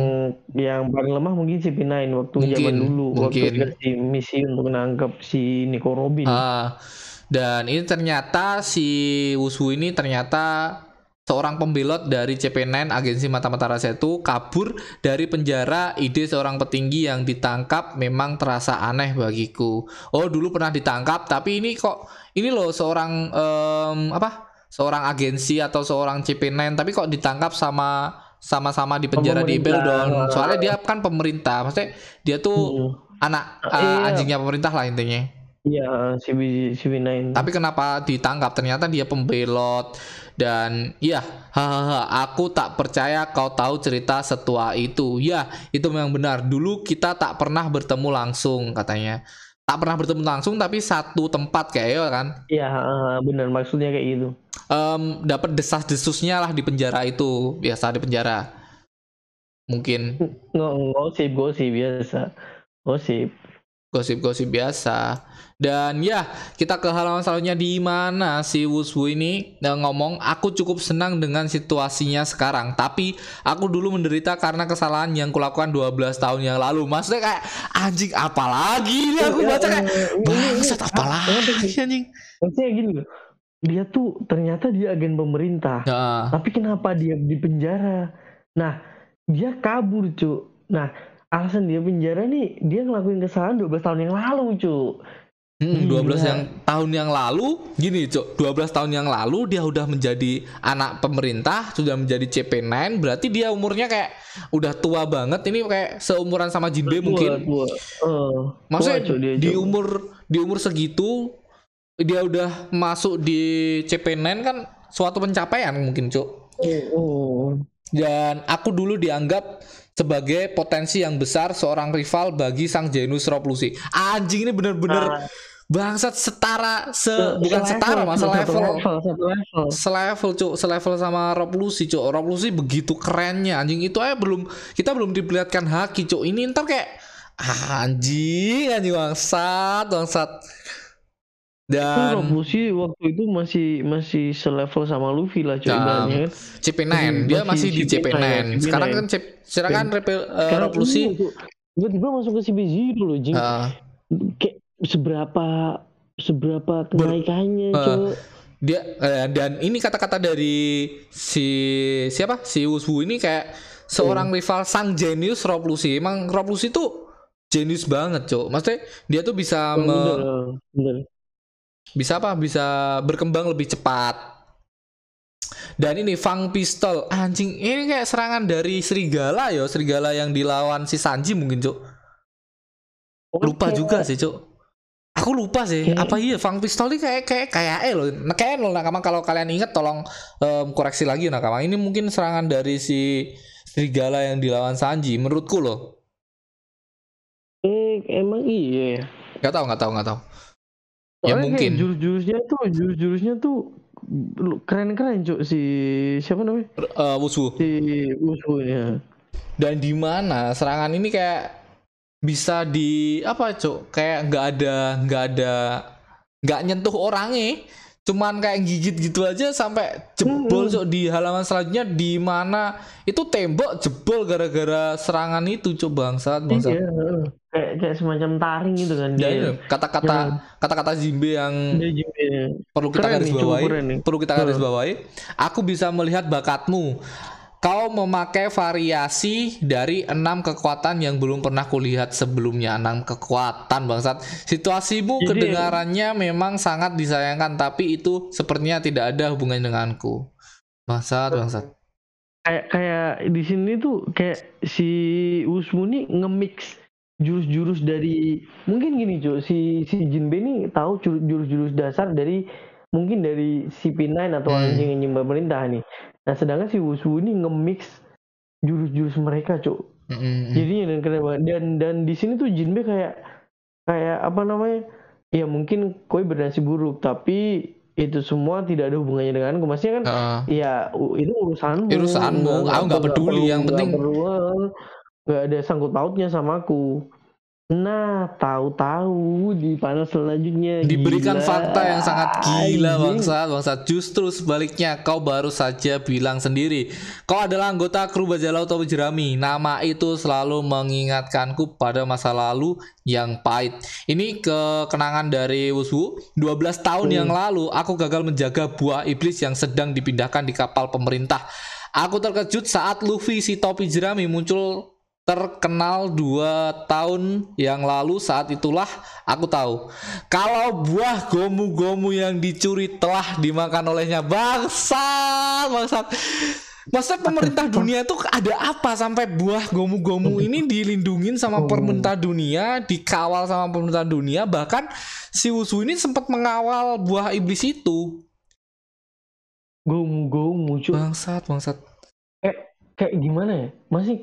yang paling lemah mungkin CP9 waktu Mungkin, zaman dulu, mungkin. waktu dikasih misi untuk menangkap si Nico Robin. Ah, dan ini ternyata si Wushu ini ternyata seorang pembelot dari CP9 agensi mata-mata rahasia itu kabur dari penjara ide seorang petinggi yang ditangkap memang terasa aneh bagiku oh dulu pernah ditangkap tapi ini kok ini loh seorang em, apa seorang agensi atau seorang CP9 tapi kok ditangkap sama sama-sama di penjara di. Beldon soalnya dia kan pemerintah maksudnya dia tuh Hmm. anak eh, iya. anjingnya pemerintah lah intinya Iya, CP CP9. tapi kenapa ditangkap? Ternyata dia pembelot dan ya, hahaha, aku tak percaya kau tahu cerita setua itu. Ya, itu memang benar. Dulu kita tak pernah bertemu langsung katanya. Tak pernah bertemu langsung tapi satu tempat kayak ya kan. Iya, benar maksudnya kayak gitu. Em, dapat desas-desusnya lah di penjara itu, biasa di penjara. Mungkin Nggak gosip gosip biasa. Gosip. gosip-gosip biasa. Dan ya, kita ke halaman selanjutnya di mana si Wushu ini eh, ngomong, aku cukup senang dengan situasinya sekarang, tapi aku dulu menderita karena kesalahan yang kulakukan 12 tahun yang lalu. Maksudnya kayak anjing apalagi ini aku baca kayak bangsat apalagi anjing. Maksudnya gini loh. Dia tuh ternyata dia agen pemerintah. Ya, Tapi kenapa dia di penjara? Nah, dia kabur, Cuk. Nah, alasan dia penjara nih, dia ngelakuin kesalahan 12 tahun yang lalu, Cuk. Hmm, 12 Gila. yang tahun yang lalu gini cok 12 tahun yang lalu dia udah menjadi anak pemerintah sudah menjadi CP9 berarti dia umurnya kayak udah tua banget. Ini kayak seumuran sama Jinbe Tua, mungkin. tua. Eh, maksudnya tua, dia, di umur di umur segitu dia udah masuk di CP9 kan suatu pencapaian mungkin cok Oh, oh. dan aku dulu dianggap sebagai potensi yang besar seorang rival bagi sang Janus Roblusi anjing ini bener-bener bangsat setara se bukan Selevel, setara masa level. level, satu level. selevel cuk selevel sama Rob Lucy cuk. Rob Lucy begitu kerennya anjing. Itu aja belum kita belum diperlihatkan haki cuk. Ini ntar kayak ah, anjing anjing bangsat bangsat. Dan Rob Lucy waktu itu masih masih selevel sama Luffy lah, Cuk, Nah, ibaratnya. Kan. CP9 Masih- dia masih masih di CP9, CP9 sekarang kan C sekarang kan Rob Lucy Cuk, tiba-tiba masuk ke CB0 loh, Jing. eh, Kayak seberapa seberapa kenaikannya, Eh, Cuk. dia eh, dan ini kata-kata dari si siapa? Si Wushu ini kayak seorang rival sang jenius Rob Lucy. Emang Rob Lucy tuh jenius banget cok maksudnya dia tuh bisa me- bener, bener. bisa apa? Bisa berkembang lebih cepat. Dan ini Fang Pistol. Anjing ini kayak serangan dari serigala ya serigala yang dilawan si Sanji mungkin cok lupa juga sih cok aku lupa sih. Kayak- apa iya Fang Pistol ini kayak kayak kayak eh loh nah, kayak loh nakama. Kalau kalian ingat tolong em, koreksi lagi nakama. Ini mungkin serangan dari si serigala yang dilawan Sanji menurutku loh. Eh, emang iya. nggak tahu nggak tahu nggak tahu. Ya Soalnya mungkin. jurus-jurusnya tuh, jurus-jurusnya tuh keren-keren cuk. Si siapa namanya? Uh, Wusu. Si Wusu ya dan di mana serangan ini kayak bisa di apa cuk? Kayak nggak ada nggak ada nggak nyentuh orangnya cuman kayak gigit gitu aja sampai jebol cok di halaman selanjutnya di mana itu tembok jebol gara-gara serangan itu cok bangsat bangsat. Iya, kayak kayak semacam taring gitu kan dia ya, kata-kata kata-kata Jimbe yang Jimbe. perlu kita garis bawahi perlu kita garis bawahi. Aku bisa melihat bakatmu Kau memakai variasi dari enam kekuatan yang belum pernah kulihat sebelumnya. Enam kekuatan bangsat. Situasimu Jadi, kedengarannya memang sangat disayangkan, tapi itu sepertinya tidak ada hubungannya denganku. Bangsat, bangsat. Kayak kayak di sini tuh kayak si Usmu nih nge-mix jurus-jurus dari mungkin gini cuy si si Jinbe ini tahu jurus-jurus dasar dari mungkin dari CP9 atau hmm. anjing yang nyembah pemerintah nih Nah sedangkan si Wusu ini nge-mix jurus-jurus mereka, cok. Mm-hmm. Jadi dan dan dan di sini tuh Jinbe kayak kayak apa namanya? Ya mungkin koi bernasib buruk, tapi itu semua tidak ada hubungannya denganku. Maksudnya kan, uh. ya itu urusanmu. Urusanmu, aku nggak peduli. Perlu, yang penting nggak ada sangkut pautnya sama aku. Nah, tahu-tahu di panel selanjutnya diberikan gila. fakta yang sangat gila bangsa, bangsa. Justru sebaliknya, kau baru saja bilang sendiri, kau adalah anggota kru bajak laut atau jerami. Nama itu selalu mengingatkanku pada masa lalu yang pahit. Ini kekenangan dari Wuswu. 12 tahun hmm. yang lalu, aku gagal menjaga buah iblis yang sedang dipindahkan di kapal pemerintah. Aku terkejut saat Luffy si topi jerami muncul terkenal dua tahun yang lalu saat itulah aku tahu kalau buah gomu-gomu yang dicuri telah dimakan olehnya bangsa bangsa Masa pemerintah dunia itu ada apa sampai buah gomu-gomu ini dilindungin sama pemerintah dunia, dikawal sama pemerintah dunia, bahkan si Wusu ini sempat mengawal buah iblis itu. Gomu-gomu, Bangsat, bangsat. Kayak kayak gimana ya? Masih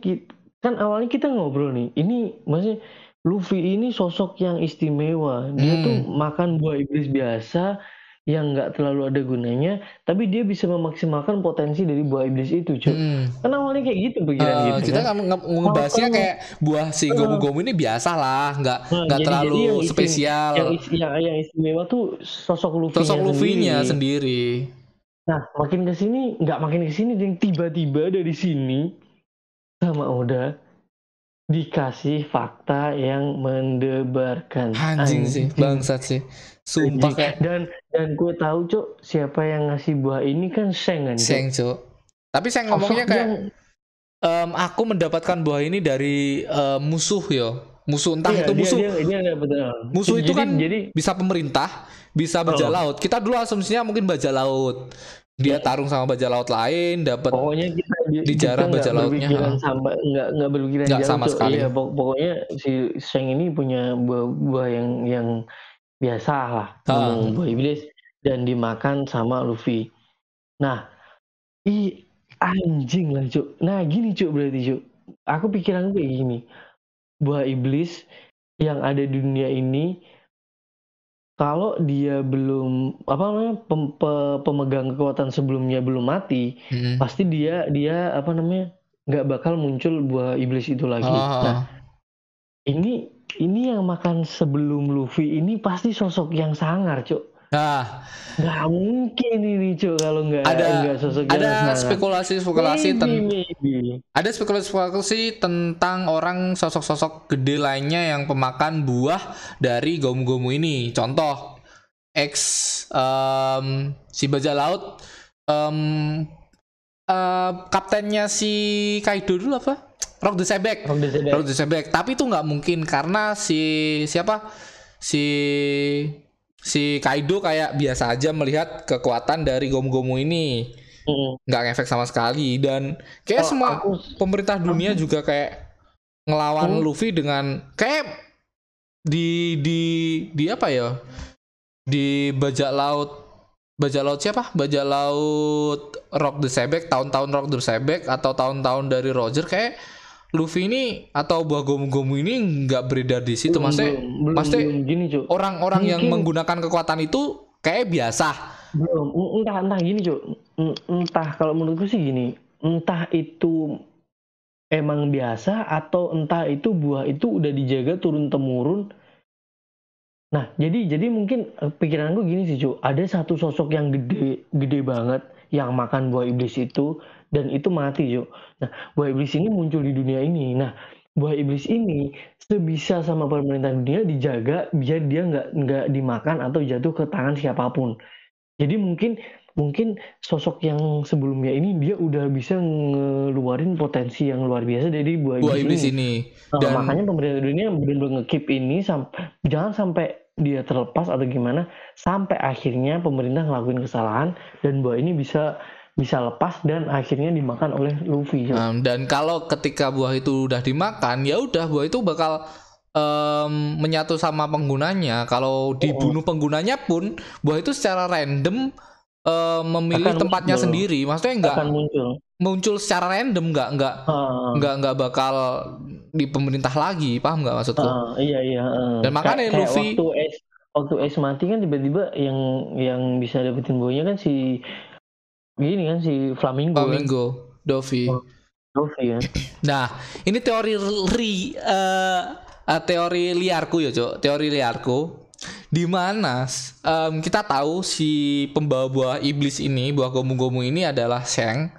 kan awalnya kita ngobrol nih ini masih Luffy ini sosok yang istimewa. Dia hmm. tuh makan buah iblis biasa yang nggak terlalu ada gunanya tapi dia bisa memaksimalkan potensi dari buah iblis itu cuy hmm. kan awalnya kayak gitu pikiran uh, gitu kita kan, ngebahasnya kayak buah si uh, gomu-gomu ini biasa lah nggak nah, nggak terlalu jadi yang spesial. yang, yang, yang istimewa tuh sosok Luffy sosok Luffy-nya sendiri. sendiri nah makin ke sini nggak makin ke sini yang tiba-tiba dari sini sama Oda dikasih fakta yang mendebarkan. Anjing, anjing. sih bangsat sih. Sumpah. Kayak dan dan gue tahu cok siapa yang ngasih buah ini kan Seng kan Seng cok tapi saya ngomongnya kayak yang... um, aku mendapatkan buah ini dari uh, musuh yo. Musuh entah iya, itu musuh. dia, dia, dia, betul. musuh jadi, itu kan jadi, bisa pemerintah bisa bajak oh. laut. Kita dulu asumsinya mungkin bajak laut. Dia tarung sama bajak laut lain dapat pokoknya kita di jarah bajak lautnya sama nggak nggak berpikiran nggak sama tuh. sekali. Iya, pokoknya si Sheng ini punya buah-buah yang yang biasa lah. Ah. buah iblis dan dimakan sama Luffy. Nah i anjing lah cuk nah gini cuk berarti cuk aku pikiran kayak gini. Buah iblis yang ada di dunia ini kalau dia belum apa namanya pem, pe, pemegang kekuatan sebelumnya belum mati, hmm. pasti dia dia apa namanya nggak bakal muncul buah iblis itu lagi. Oh. Nah, ini ini yang makan sebelum Luffy ini pasti sosok yang sangar, cuk. Nah, nggak mungkin ini cuy kalau nggak ada nggak sosok ada spekulasi spekulasi tentang ada spekulasi spekulasi tentang orang sosok-sosok gede lainnya yang pemakan buah dari gomu-gomu ini. Contoh ex um, si bajak laut um, uh, kaptennya si Kaido dulu apa? Rock the Sebek. Rock the Sebek. Rock the Sebek. Tapi itu nggak mungkin karena si siapa? Si si Kaido kayak biasa aja melihat kekuatan dari Gomu-Gomu ini. Nggak ngefek sama sekali. Dan kayak oh, semua aku, pemerintah dunia aku, juga kayak ngelawan hmm. Luffy dengan kayak di di di apa ya? Di bajak laut bajak laut siapa? Bajak laut Rock the Sebek tahun-tahun Rock the Sebek atau tahun-tahun dari Roger kayak Luffy ini atau buah gomu-gomu ini nggak beredar di situ, maksudnya, maksudnya orang-orang yang menggunakan kekuatan itu kayak biasa. belum. Entah entah. Gini cuk. Entah. Kalau menurutku sih gini. Entah itu emang biasa atau entah itu buah itu udah dijaga turun temurun nah jadi jadi mungkin eh, pikiranku gini sih cuk. Ada satu sosok yang gede gede banget yang makan buah iblis itu dan itu mati cuk nah buah iblis ini muncul di dunia ini nah buah iblis ini sebisa sama pemerintah dunia dijaga biar dia nggak nggak dimakan atau jatuh ke tangan siapa pun jadi mungkin mungkin sosok yang sebelumnya ini dia udah bisa ngeluarin potensi yang luar biasa dari buah, buah iblis, ini. ini. Nah, Dan makanya pemerintah dunia benar-benar ngekip ini sampai jangan sampai dia terlepas atau gimana sampai akhirnya pemerintah ngelakuin kesalahan dan buah ini bisa bisa lepas dan akhirnya dimakan oleh Luffy. Um, dan kalau ketika buah itu udah dimakan, ya udah buah itu bakal um, menyatu sama penggunanya. Kalau dibunuh oh. penggunanya pun, buah itu secara random uh, memilih akan tempatnya muncul. sendiri. Maksudnya enggak akan muncul. Muncul secara random enggak enggak uh, enggak enggak bakal di pemerintah lagi, paham enggak maksudku? Uh, iya iya. Uh. Dan makanya kayak, Luffy waktu es waktu es mati kan tiba-tiba yang yang bisa dapetin buahnya kan si gini kan si Flamingo. Flamingo, kan? Dovi. Oh, Dovi ya. Nah, ini teori ri uh, uh, teori liarku ya, Cok. Teori liarku di mana um, kita tahu si pembawa buah iblis ini, buah gomu-gomu ini adalah Seng.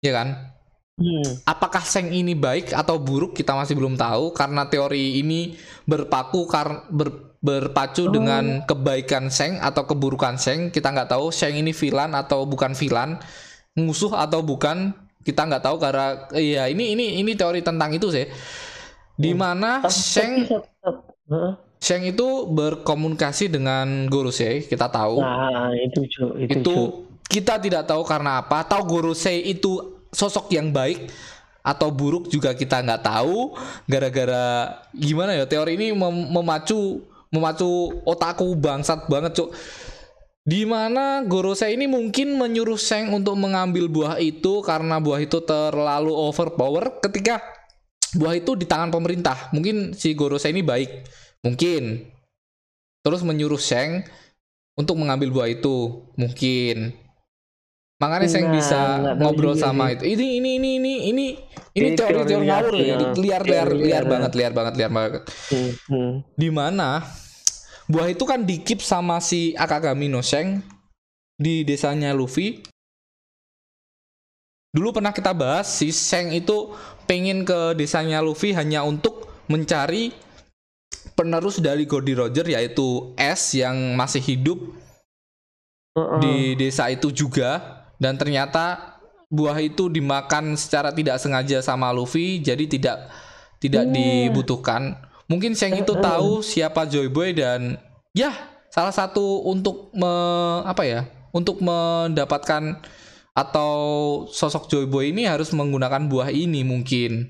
Ya kan? Hmm. Apakah Seng ini baik atau buruk kita masih belum tahu karena teori ini berpaku kar ber, berpacu oh. dengan kebaikan Seng atau keburukan Seng. Kita nggak tahu Seng ini villain atau bukan villain, musuh atau bukan. Kita nggak tahu karena iya ini ini ini teori tentang itu sih. Di hmm. mana hmm. Seng Sheng itu berkomunikasi dengan Gorosei, kita tahu. Nah, itu itu, itu cu. kita tidak tahu karena apa. Tahu Gorosei itu sosok yang baik atau buruk juga kita nggak tahu. Gara-gara gimana ya teori ini mem memacu memacu otakku bangsat banget, cuk. Di mana Gorosei ini mungkin menyuruh Sheng untuk mengambil buah itu karena buah itu terlalu overpower ketika buah itu di tangan pemerintah. Mungkin si Gorosei ini baik Mungkin. Terus menyuruh Sheng untuk mengambil buah itu. Mungkin. Makanya Sheng bisa ngobrol sama itu. Ini ini ini ini ini ini teori teori ngawur ya. Liar liar liar banget, liar banget, liar banget. Hmm, hmm. Di mana buah itu kan dikip sama si Akagami no Sheng di desanya Luffy. Dulu pernah kita bahas si Sheng itu pengen ke desanya Luffy hanya untuk mencari penerus dari Goldie Roger yaitu S yang masih hidup uh -uh. di desa itu juga dan ternyata buah itu dimakan secara tidak sengaja sama Luffy jadi tidak tidak yeah. dibutuhkan. Mungkin Sheng itu tahu siapa Joy Boy dan ya salah satu untuk me, apa ya? Untuk mendapatkan atau sosok Joy Boy ini harus menggunakan buah ini mungkin.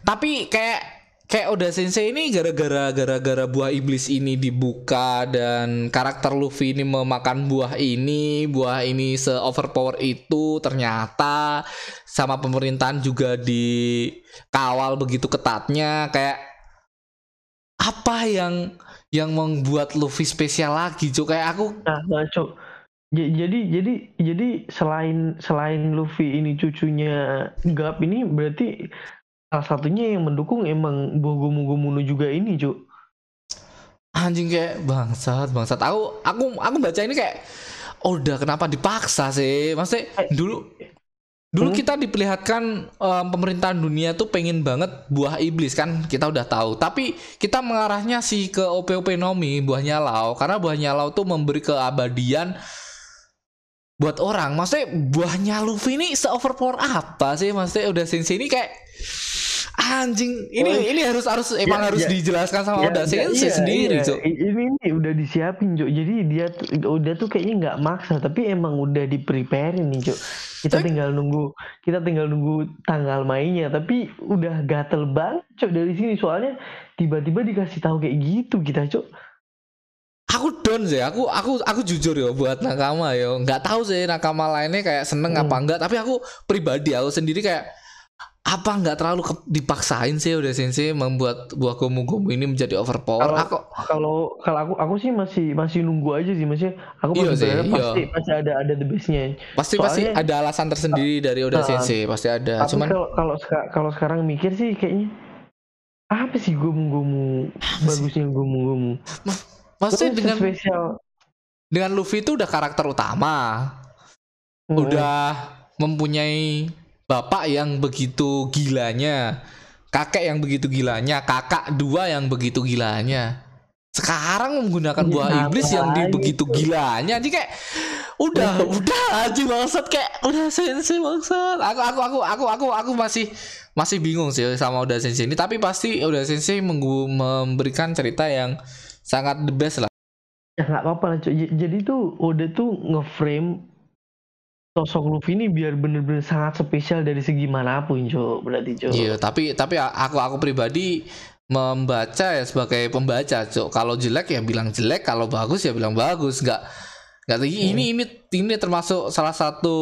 Tapi kayak kayak Oda Sensei ini gara-gara gara-gara buah iblis ini dibuka dan karakter Luffy ini memakan buah ini, buah ini se overpower itu ternyata sama pemerintahan juga dikawal begitu ketatnya kayak apa yang yang membuat Luffy spesial lagi, Cuk? Kayak aku Nah, nah Cuk. Jadi jadi jadi selain selain Luffy ini cucunya Gap ini berarti salah satunya yang mendukung emang Bogomu juga ini cuk. Anjing kayak bangsat bangsat. Aku aku aku baca ini kayak oh udah kenapa dipaksa sih? Maksudnya eh, dulu dulu hmm? kita diperlihatkan um, pemerintahan dunia tuh pengen banget buah iblis kan? Kita udah tahu. Tapi kita mengarahnya sih ke OP-OP Nomi buahnya Lau karena buahnya Lau tuh memberi keabadian buat orang. Maksudnya buahnya Luffy ini se overpower apa sih? Maksudnya udah sensei ini kayak anjing ini oh, ini harus harus emang ya, harus ya, dijelaskan sama ya, Oda Sensei iya, sendiri iya. ini ini udah disiapin Cok jadi dia udah tuh kayaknya nggak maksa tapi emang udah di prepare nih Cok kita tinggal nunggu kita tinggal nunggu tanggal mainnya tapi udah gatel banget Cok dari sini. Soalnya tiba-tiba dikasih tahu kayak gitu kita Cok aku down sih aku aku aku jujur ya buat nakama ya. Nggak tahu sih nakama lainnya kayak seneng hmm. apa enggak tapi aku pribadi aku sendiri kayak apa nggak terlalu dipaksain sih udah sensei membuat buah gomu gomu ini menjadi overpower Kalau- aku Kalau kalau aku aku sih masih masih nunggu aja sih maksudnya aku Iya masih sih, iya. pasti pasti ada ada the bestnya. pasti pasti Soalnya- ada alasan tersendiri dari Oda Nah, Sensei pasti ada Tapi cuman kalau kalau seka- kalau sekarang mikir sih kayaknya apa sih gomu-gomu bagusnya gomu-gomu. maksudnya dengan spesial dengan Luffy itu udah karakter utama Hmm. udah mempunyai bapak yang begitu gilanya, kakek yang begitu gilanya, kakak dua yang begitu gilanya. Sekarang menggunakan Iya, buah iblis yang di begitu gilanya, jadi kayak udah udah aja bangsat kayak udah sensei bangsat. Aku aku aku aku aku aku masih masih bingung sih sama udah sensei ini, tapi pasti udah sensei memberikan cerita yang sangat the best lah. ya nggak apa-apa lah Jadi tuh Oda tuh ngeframe sosok Luffy ini biar bener-bener sangat spesial dari segi mana pun cuy berarti cuy. Iya, tapi tapi aku aku pribadi membaca ya sebagai pembaca, Cok. Kalau jelek ya bilang jelek, kalau bagus ya bilang bagus. Nggak nggak ini ini ini termasuk salah satu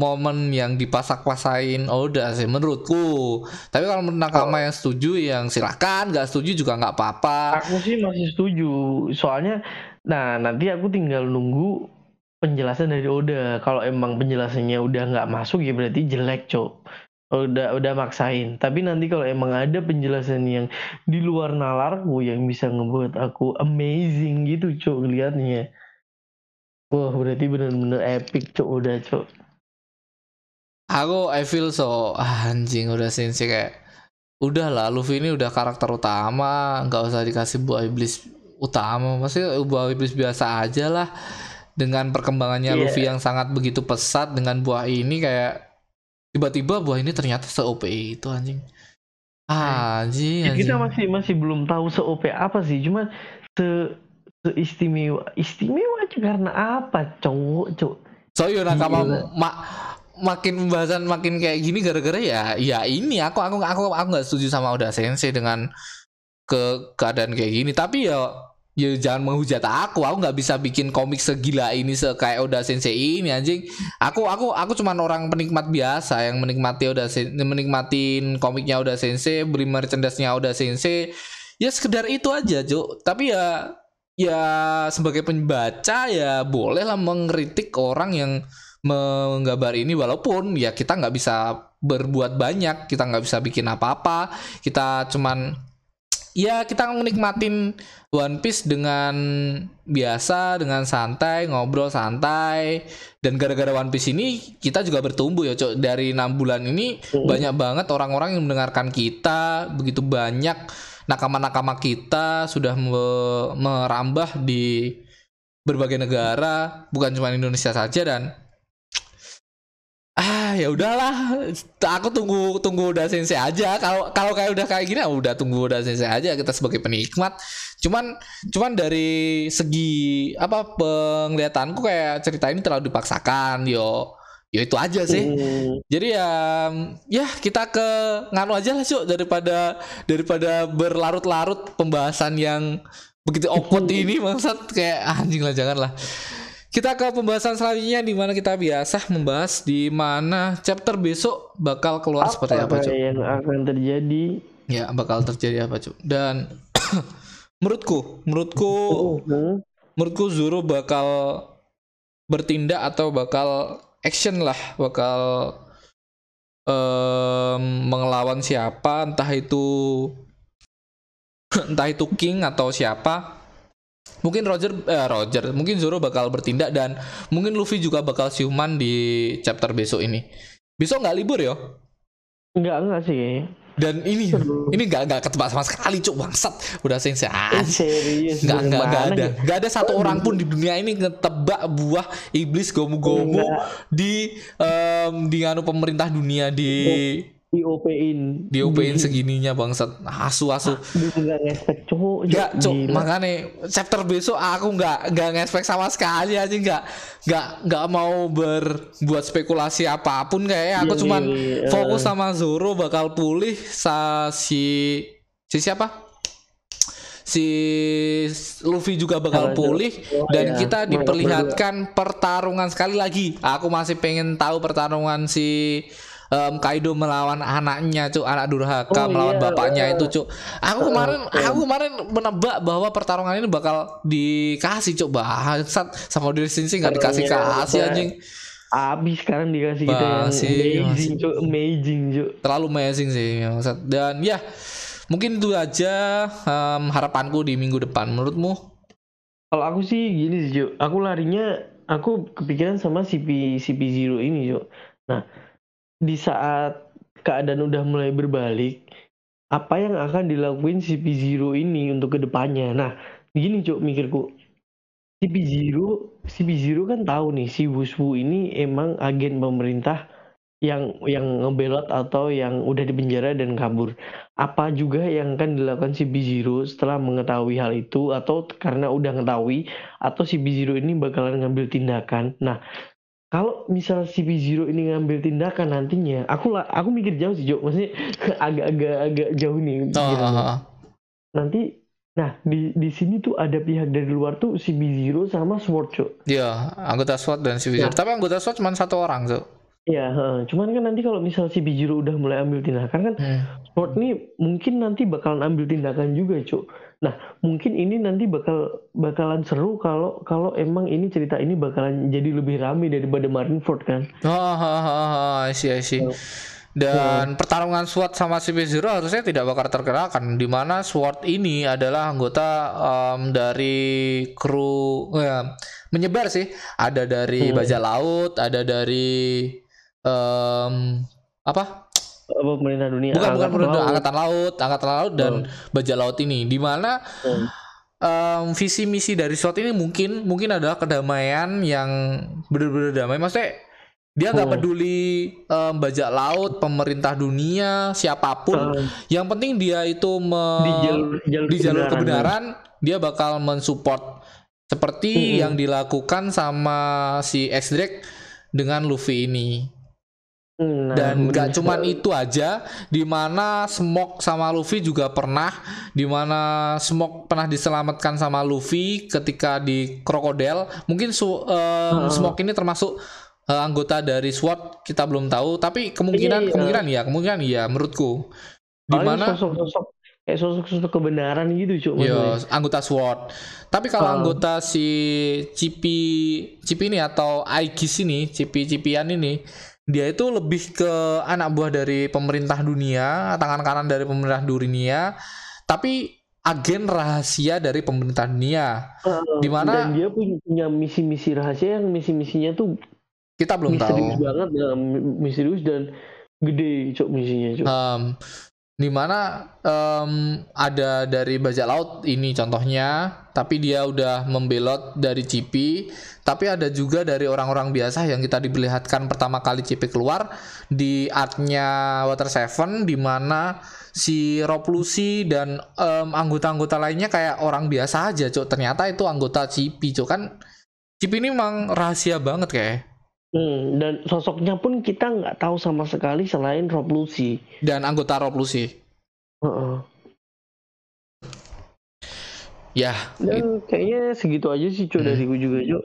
momen yang dipasak-pasain Oda sih menurutku. Tapi kalau Nakama yang setuju yang silakan, nggak setuju juga nggak apa-apa. Aku sih masih setuju. Soalnya, nah nanti aku tinggal nunggu penjelasan dari Oda. Kalau emang penjelasannya udah nggak masuk ya berarti jelek, cok. Udah udah maksain. Tapi nanti kalau emang ada penjelasan yang di luar nalarku yang bisa ngebuat aku amazing gitu, cok ngeliatnya. Wah, berarti bener-bener epic, cok udah, cok. Aku I feel so ah, anjing udah sensei kayak udah lah Luffy ini udah karakter utama nggak usah dikasih buah iblis utama maksudnya buah iblis biasa aja lah dengan perkembangannya Iya. Luffy yang sangat begitu pesat dengan buah ini kayak tiba-tiba buah ini ternyata se OP itu anjing ah, anjing, Ya, kita anjing. masih masih belum tahu se OP apa sih, cuman se seistimewa istimewa aja karena apa, cowok, cok. So yo nakama ma- makin pembahasan makin kayak gini gara-gara ya ya ini aku aku aku aku nggak setuju sama Oda Sensei dengan ke keadaan kayak gini tapi ya ya jangan menghujat aku. Aku nggak bisa bikin komik segila ini se kayak Oda Sensei ini anjing. Aku aku aku cuman orang penikmat biasa yang menikmati Oda Sen- menikmatin komiknya Oda Sensei beli merchandise-nya Oda Sensei. Ya sekedar itu aja Cuk. Tapi ya ya sebagai pembaca ya bolehlah mengkritik orang yang menggambar ini. Walaupun ya kita nggak bisa berbuat banyak kita nggak bisa bikin apa-apa. Kita cuman ya kita menikmatin One Piece dengan biasa dengan santai ngobrol santai. Dan gara-gara One Piece ini kita juga bertumbuh ya cok. Dari enam bulan ini Mm. banyak banget orang-orang yang mendengarkan kita. Begitu banyak nakama-nakama kita sudah me- merambah di berbagai negara bukan cuma Indonesia saja. Dan ah ya udahlah. Aku tunggu tunggu udah sensei aja. Kalau kalau kayak udah kayak gini ya udah tunggu udah sensei aja kita sebagai penikmat. Cuman cuman dari segi apa penglihatanku kayak cerita ini terlalu dipaksakan yo. Yo itu aja sih. Hmm. jadi ya ya kita ke nganu aja lah cuk daripada daripada berlarut-larut pembahasan yang begitu awkward ini bangsat kayak ah, anjing lah jangan lah. Kita ke pembahasan selanjutnya di mana kita biasa membahas di mana chapter besok bakal keluar seperti apa cuk. yang akan terjadi? Ya bakal terjadi apa cuk. Dan menurutku menurutku menurutku Zoro bakal bertindak atau bakal action lah bakal em, mengelawan siapa entah itu entah itu King atau siapa mungkin Roger eh, Roger mungkin Zoro bakal bertindak dan mungkin Luffy juga bakal siuman di chapter besok ini besok nggak libur ya Enggak, enggak sih dan ini Seru. ini nggak nggak ketebak sama sekali cuk bangsat udah sensei Eh, serius. Nggak, nggak, nggak ada. ya? Nggak ada satu orang pun di dunia ini ngetebak buah iblis gomu-gomu Nggak. di em, di anu pemerintah dunia di Di OP-in. di UPin segininya bangsat. Asu asu. Dia nggak ngespek. Nggak, cuk. Makanya chapter besok aku nggak nggak ngespek sama sekali aja nggak nggak nggak mau berbuat spekulasi apa pun kayak aku Iya, cuman iya, iya. fokus sama Zoro bakal pulih sa si si siapa? Si Luffy juga bakal Kalau pulih Zoro, dan ya, kita diperlihatkan pertarungan sekali lagi. Aku masih pengen tahu pertarungan si em, Kaido melawan anaknya cuk anak durhaka Oh, melawan iya, bapaknya iya. itu cuk aku kemarin aku kemarin menebak bahwa pertarungan ini bakal dikasih cuk bangsat sama diri sendiri nggak dikasih Iya, kasih iya. anjing Abis sekarang dikasih kita yang Masih, amazing, Cuk. Amazing, Cuk. terlalu amazing sih dan ya mungkin itu aja em, harapanku di minggu depan menurutmu Kalau aku sih gini sih, Cuk. Aku larinya, aku kepikiran sama CP CP0 ini, Cuk. Nah, di saat keadaan udah mulai berbalik, apa yang akan dilakuin CP0 ini untuk ke depannya? Nah, gini, Cuk, mikirku. CP0, CP0 kan tahu nih si Wuswu ini emang agen pemerintah yang yang ngebelot atau yang udah dipenjara dan kabur. Apa juga yang akan dilakukan si B0 setelah mengetahui hal itu atau karena udah ngetahui atau si B0 ini bakalan ngambil tindakan. Nah, kalau misal si B0 ini ngambil tindakan nantinya, aku lah aku mikir jauh sih, Jo. Maksudnya agak-agak agak jauh nih. Oh, pikirannya. oh, oh. Nanti nah di di sini tuh ada pihak dari luar tuh si B0 sama Sword, Jo. Iya, anggota SWAT dan civil. Nah. Tapi anggota SWAT cuma satu orang, tuh. Iya, heeh. cuman kan nanti kalau misal si B0 udah mulai ambil tindakan kan Hmm. Sport nih mungkin nanti bakalan ambil tindakan juga, Cuk. Nah, mungkin ini nanti bakal bakalan seru kalau kalau emang ini cerita ini bakalan jadi lebih rame daripada Marineford kan. Oh, oh, oh, oh, I see, I see. Dan pertarungan SWAT sama CP0 harusnya tidak bakal terkenalkan di mana SWAT ini adalah anggota em, dari kru ya, menyebar sih. Ada dari Hmm. bajak laut, ada dari em, apa? Pemerintah dunia Bukan bukan angkatan pemerintah, laut. angkatan laut, angkatan laut dan bajak laut ini di mana Hmm. em, visi misi dari SWAT ini mungkin mungkin adalah kedamaian yang benar-benar damai. Maksudnya dia nggak Hmm. peduli em, bajak laut, pemerintah dunia, siapa pun. Eh, Yang penting dia itu me- di jalur jalur, di jalur kebenaran. kebenaran, dia bakal mensupport seperti Mm-mm. yang dilakukan sama si X Drake dengan Luffy ini. Hmm, nah, Dan gak cuman sekali. itu aja, di mana Smoke sama Luffy juga pernah, di mana Smoke pernah diselamatkan sama Luffy ketika di Crocodile. Mungkin su- em, Heeh. Smoke ini termasuk eh, anggota dari SWAT, kita belum tahu. Tapi kemungkinan, Iya, iya. kemungkinan ya, kemungkinan iya, menurutku. Di Paling mana sosok-sosok kayak sosok-sosok kebenaran gitu, Cuk. ya maksudnya. anggota SWAT. Tapi kalau Ah. anggota si Cipi Cipi ini atau Aegis ini, Cipi Cipian ini, dia itu lebih ke anak buah dari pemerintah dunia, tangan kanan dari pemerintah dunia, tapi agen rahasia dari pemerintah dunia. Heeh. Di mana- dan dia punya, misi-misi rahasia yang misi-misinya tuh Kita belum misterius tahu. banget ya, mi- misterius dan gede cok misinya cok Em, di mana em, ada dari bajak laut ini contohnya, tapi dia udah membelot dari Cipi, tapi ada juga dari orang-orang biasa yang kita diperlihatkan pertama kali Cipi keluar di artnya Water Seven, di mana si Rob Lucy dan em, anggota-anggota lainnya kayak orang biasa aja, cok. Ternyata itu anggota Cipi, cok kan. Cipi ini emang rahasia banget kayak. Hmm, dan sosoknya pun kita nggak tahu sama sekali selain Rob Lucy Dan anggota Rob Lucy. Heeh. Ya, dan kayaknya segitu aja sih cok Hmm. dariku juga cok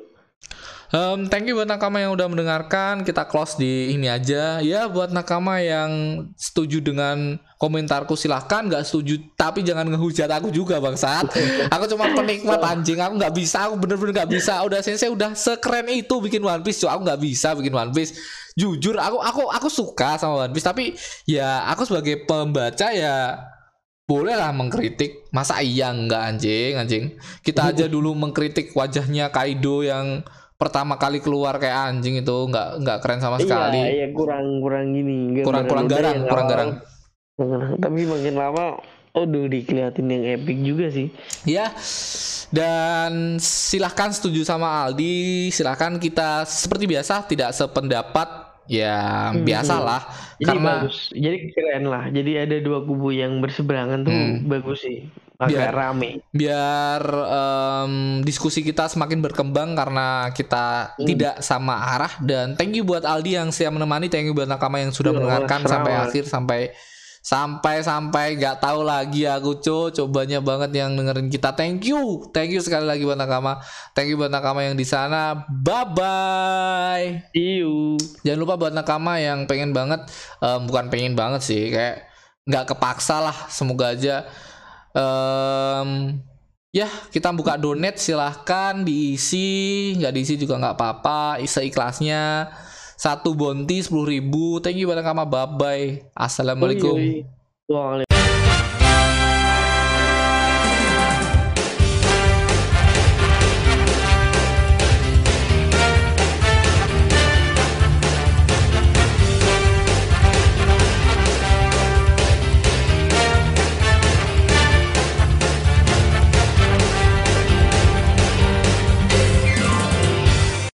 Um, thank you buat nakama yang udah mendengarkan. Kita close di ini aja. Ya, buat nakama yang setuju dengan komentarku silahkan. Nggak setuju, tapi jangan ngehujat aku juga bangsat. Aku cuma penikmat anjing. Aku nggak bisa. Aku bener-bener nggak bisa. Udah sensei udah sekeren itu bikin One Piece. Cok. Aku nggak bisa bikin One Piece. Jujur, aku aku aku suka sama One Piece. Tapi ya aku sebagai pembaca ya boleh lah mengkritik. Masa iya enggak anjing anjing? Kita aja dulu mengkritik wajahnya Kaido yang pertama kali keluar kayak anjing itu nggak nggak keren sama sekali. iya iya kurang kurang gini kurang kurang garang kurang garang. Tapi makin lama Aduh dikeliatin yang epic juga sih. Ya dan silahkan setuju sama Aldi. Silahkan kita seperti biasa tidak sependapat ya Hmm. biasalah Jadi karena bagus, jadi keren lah. Jadi ada dua kubu yang berseberangan tuh Hmm. bagus sih, agak Biar- rame. biar em, diskusi kita semakin berkembang karena kita Hmm. tidak sama arah dan thank you buat Aldi yang siap menemani thank you buat nakama yang sudah Iya, mendengarkan sampai akhir sampai sampai-sampai nggak tahu lagi aku co cobanya banget yang dengerin kita. Thank you. Thank you sekali lagi buat nakama. Thank you buat nakama yang di sana. Bye bye see you. Jangan lupa buat nakama yang pengen banget um, bukan pengen banget sih kayak nggak kepaksa lah. Semoga aja um, ya kita buka donate silahkan diisi. Nggak diisi juga nggak apa-apa. Seikhlasnya satu bonti sepuluh ribu. Thank you buat nakama bye bye assalamualaikum. Oi, oi. Waalaikumsalam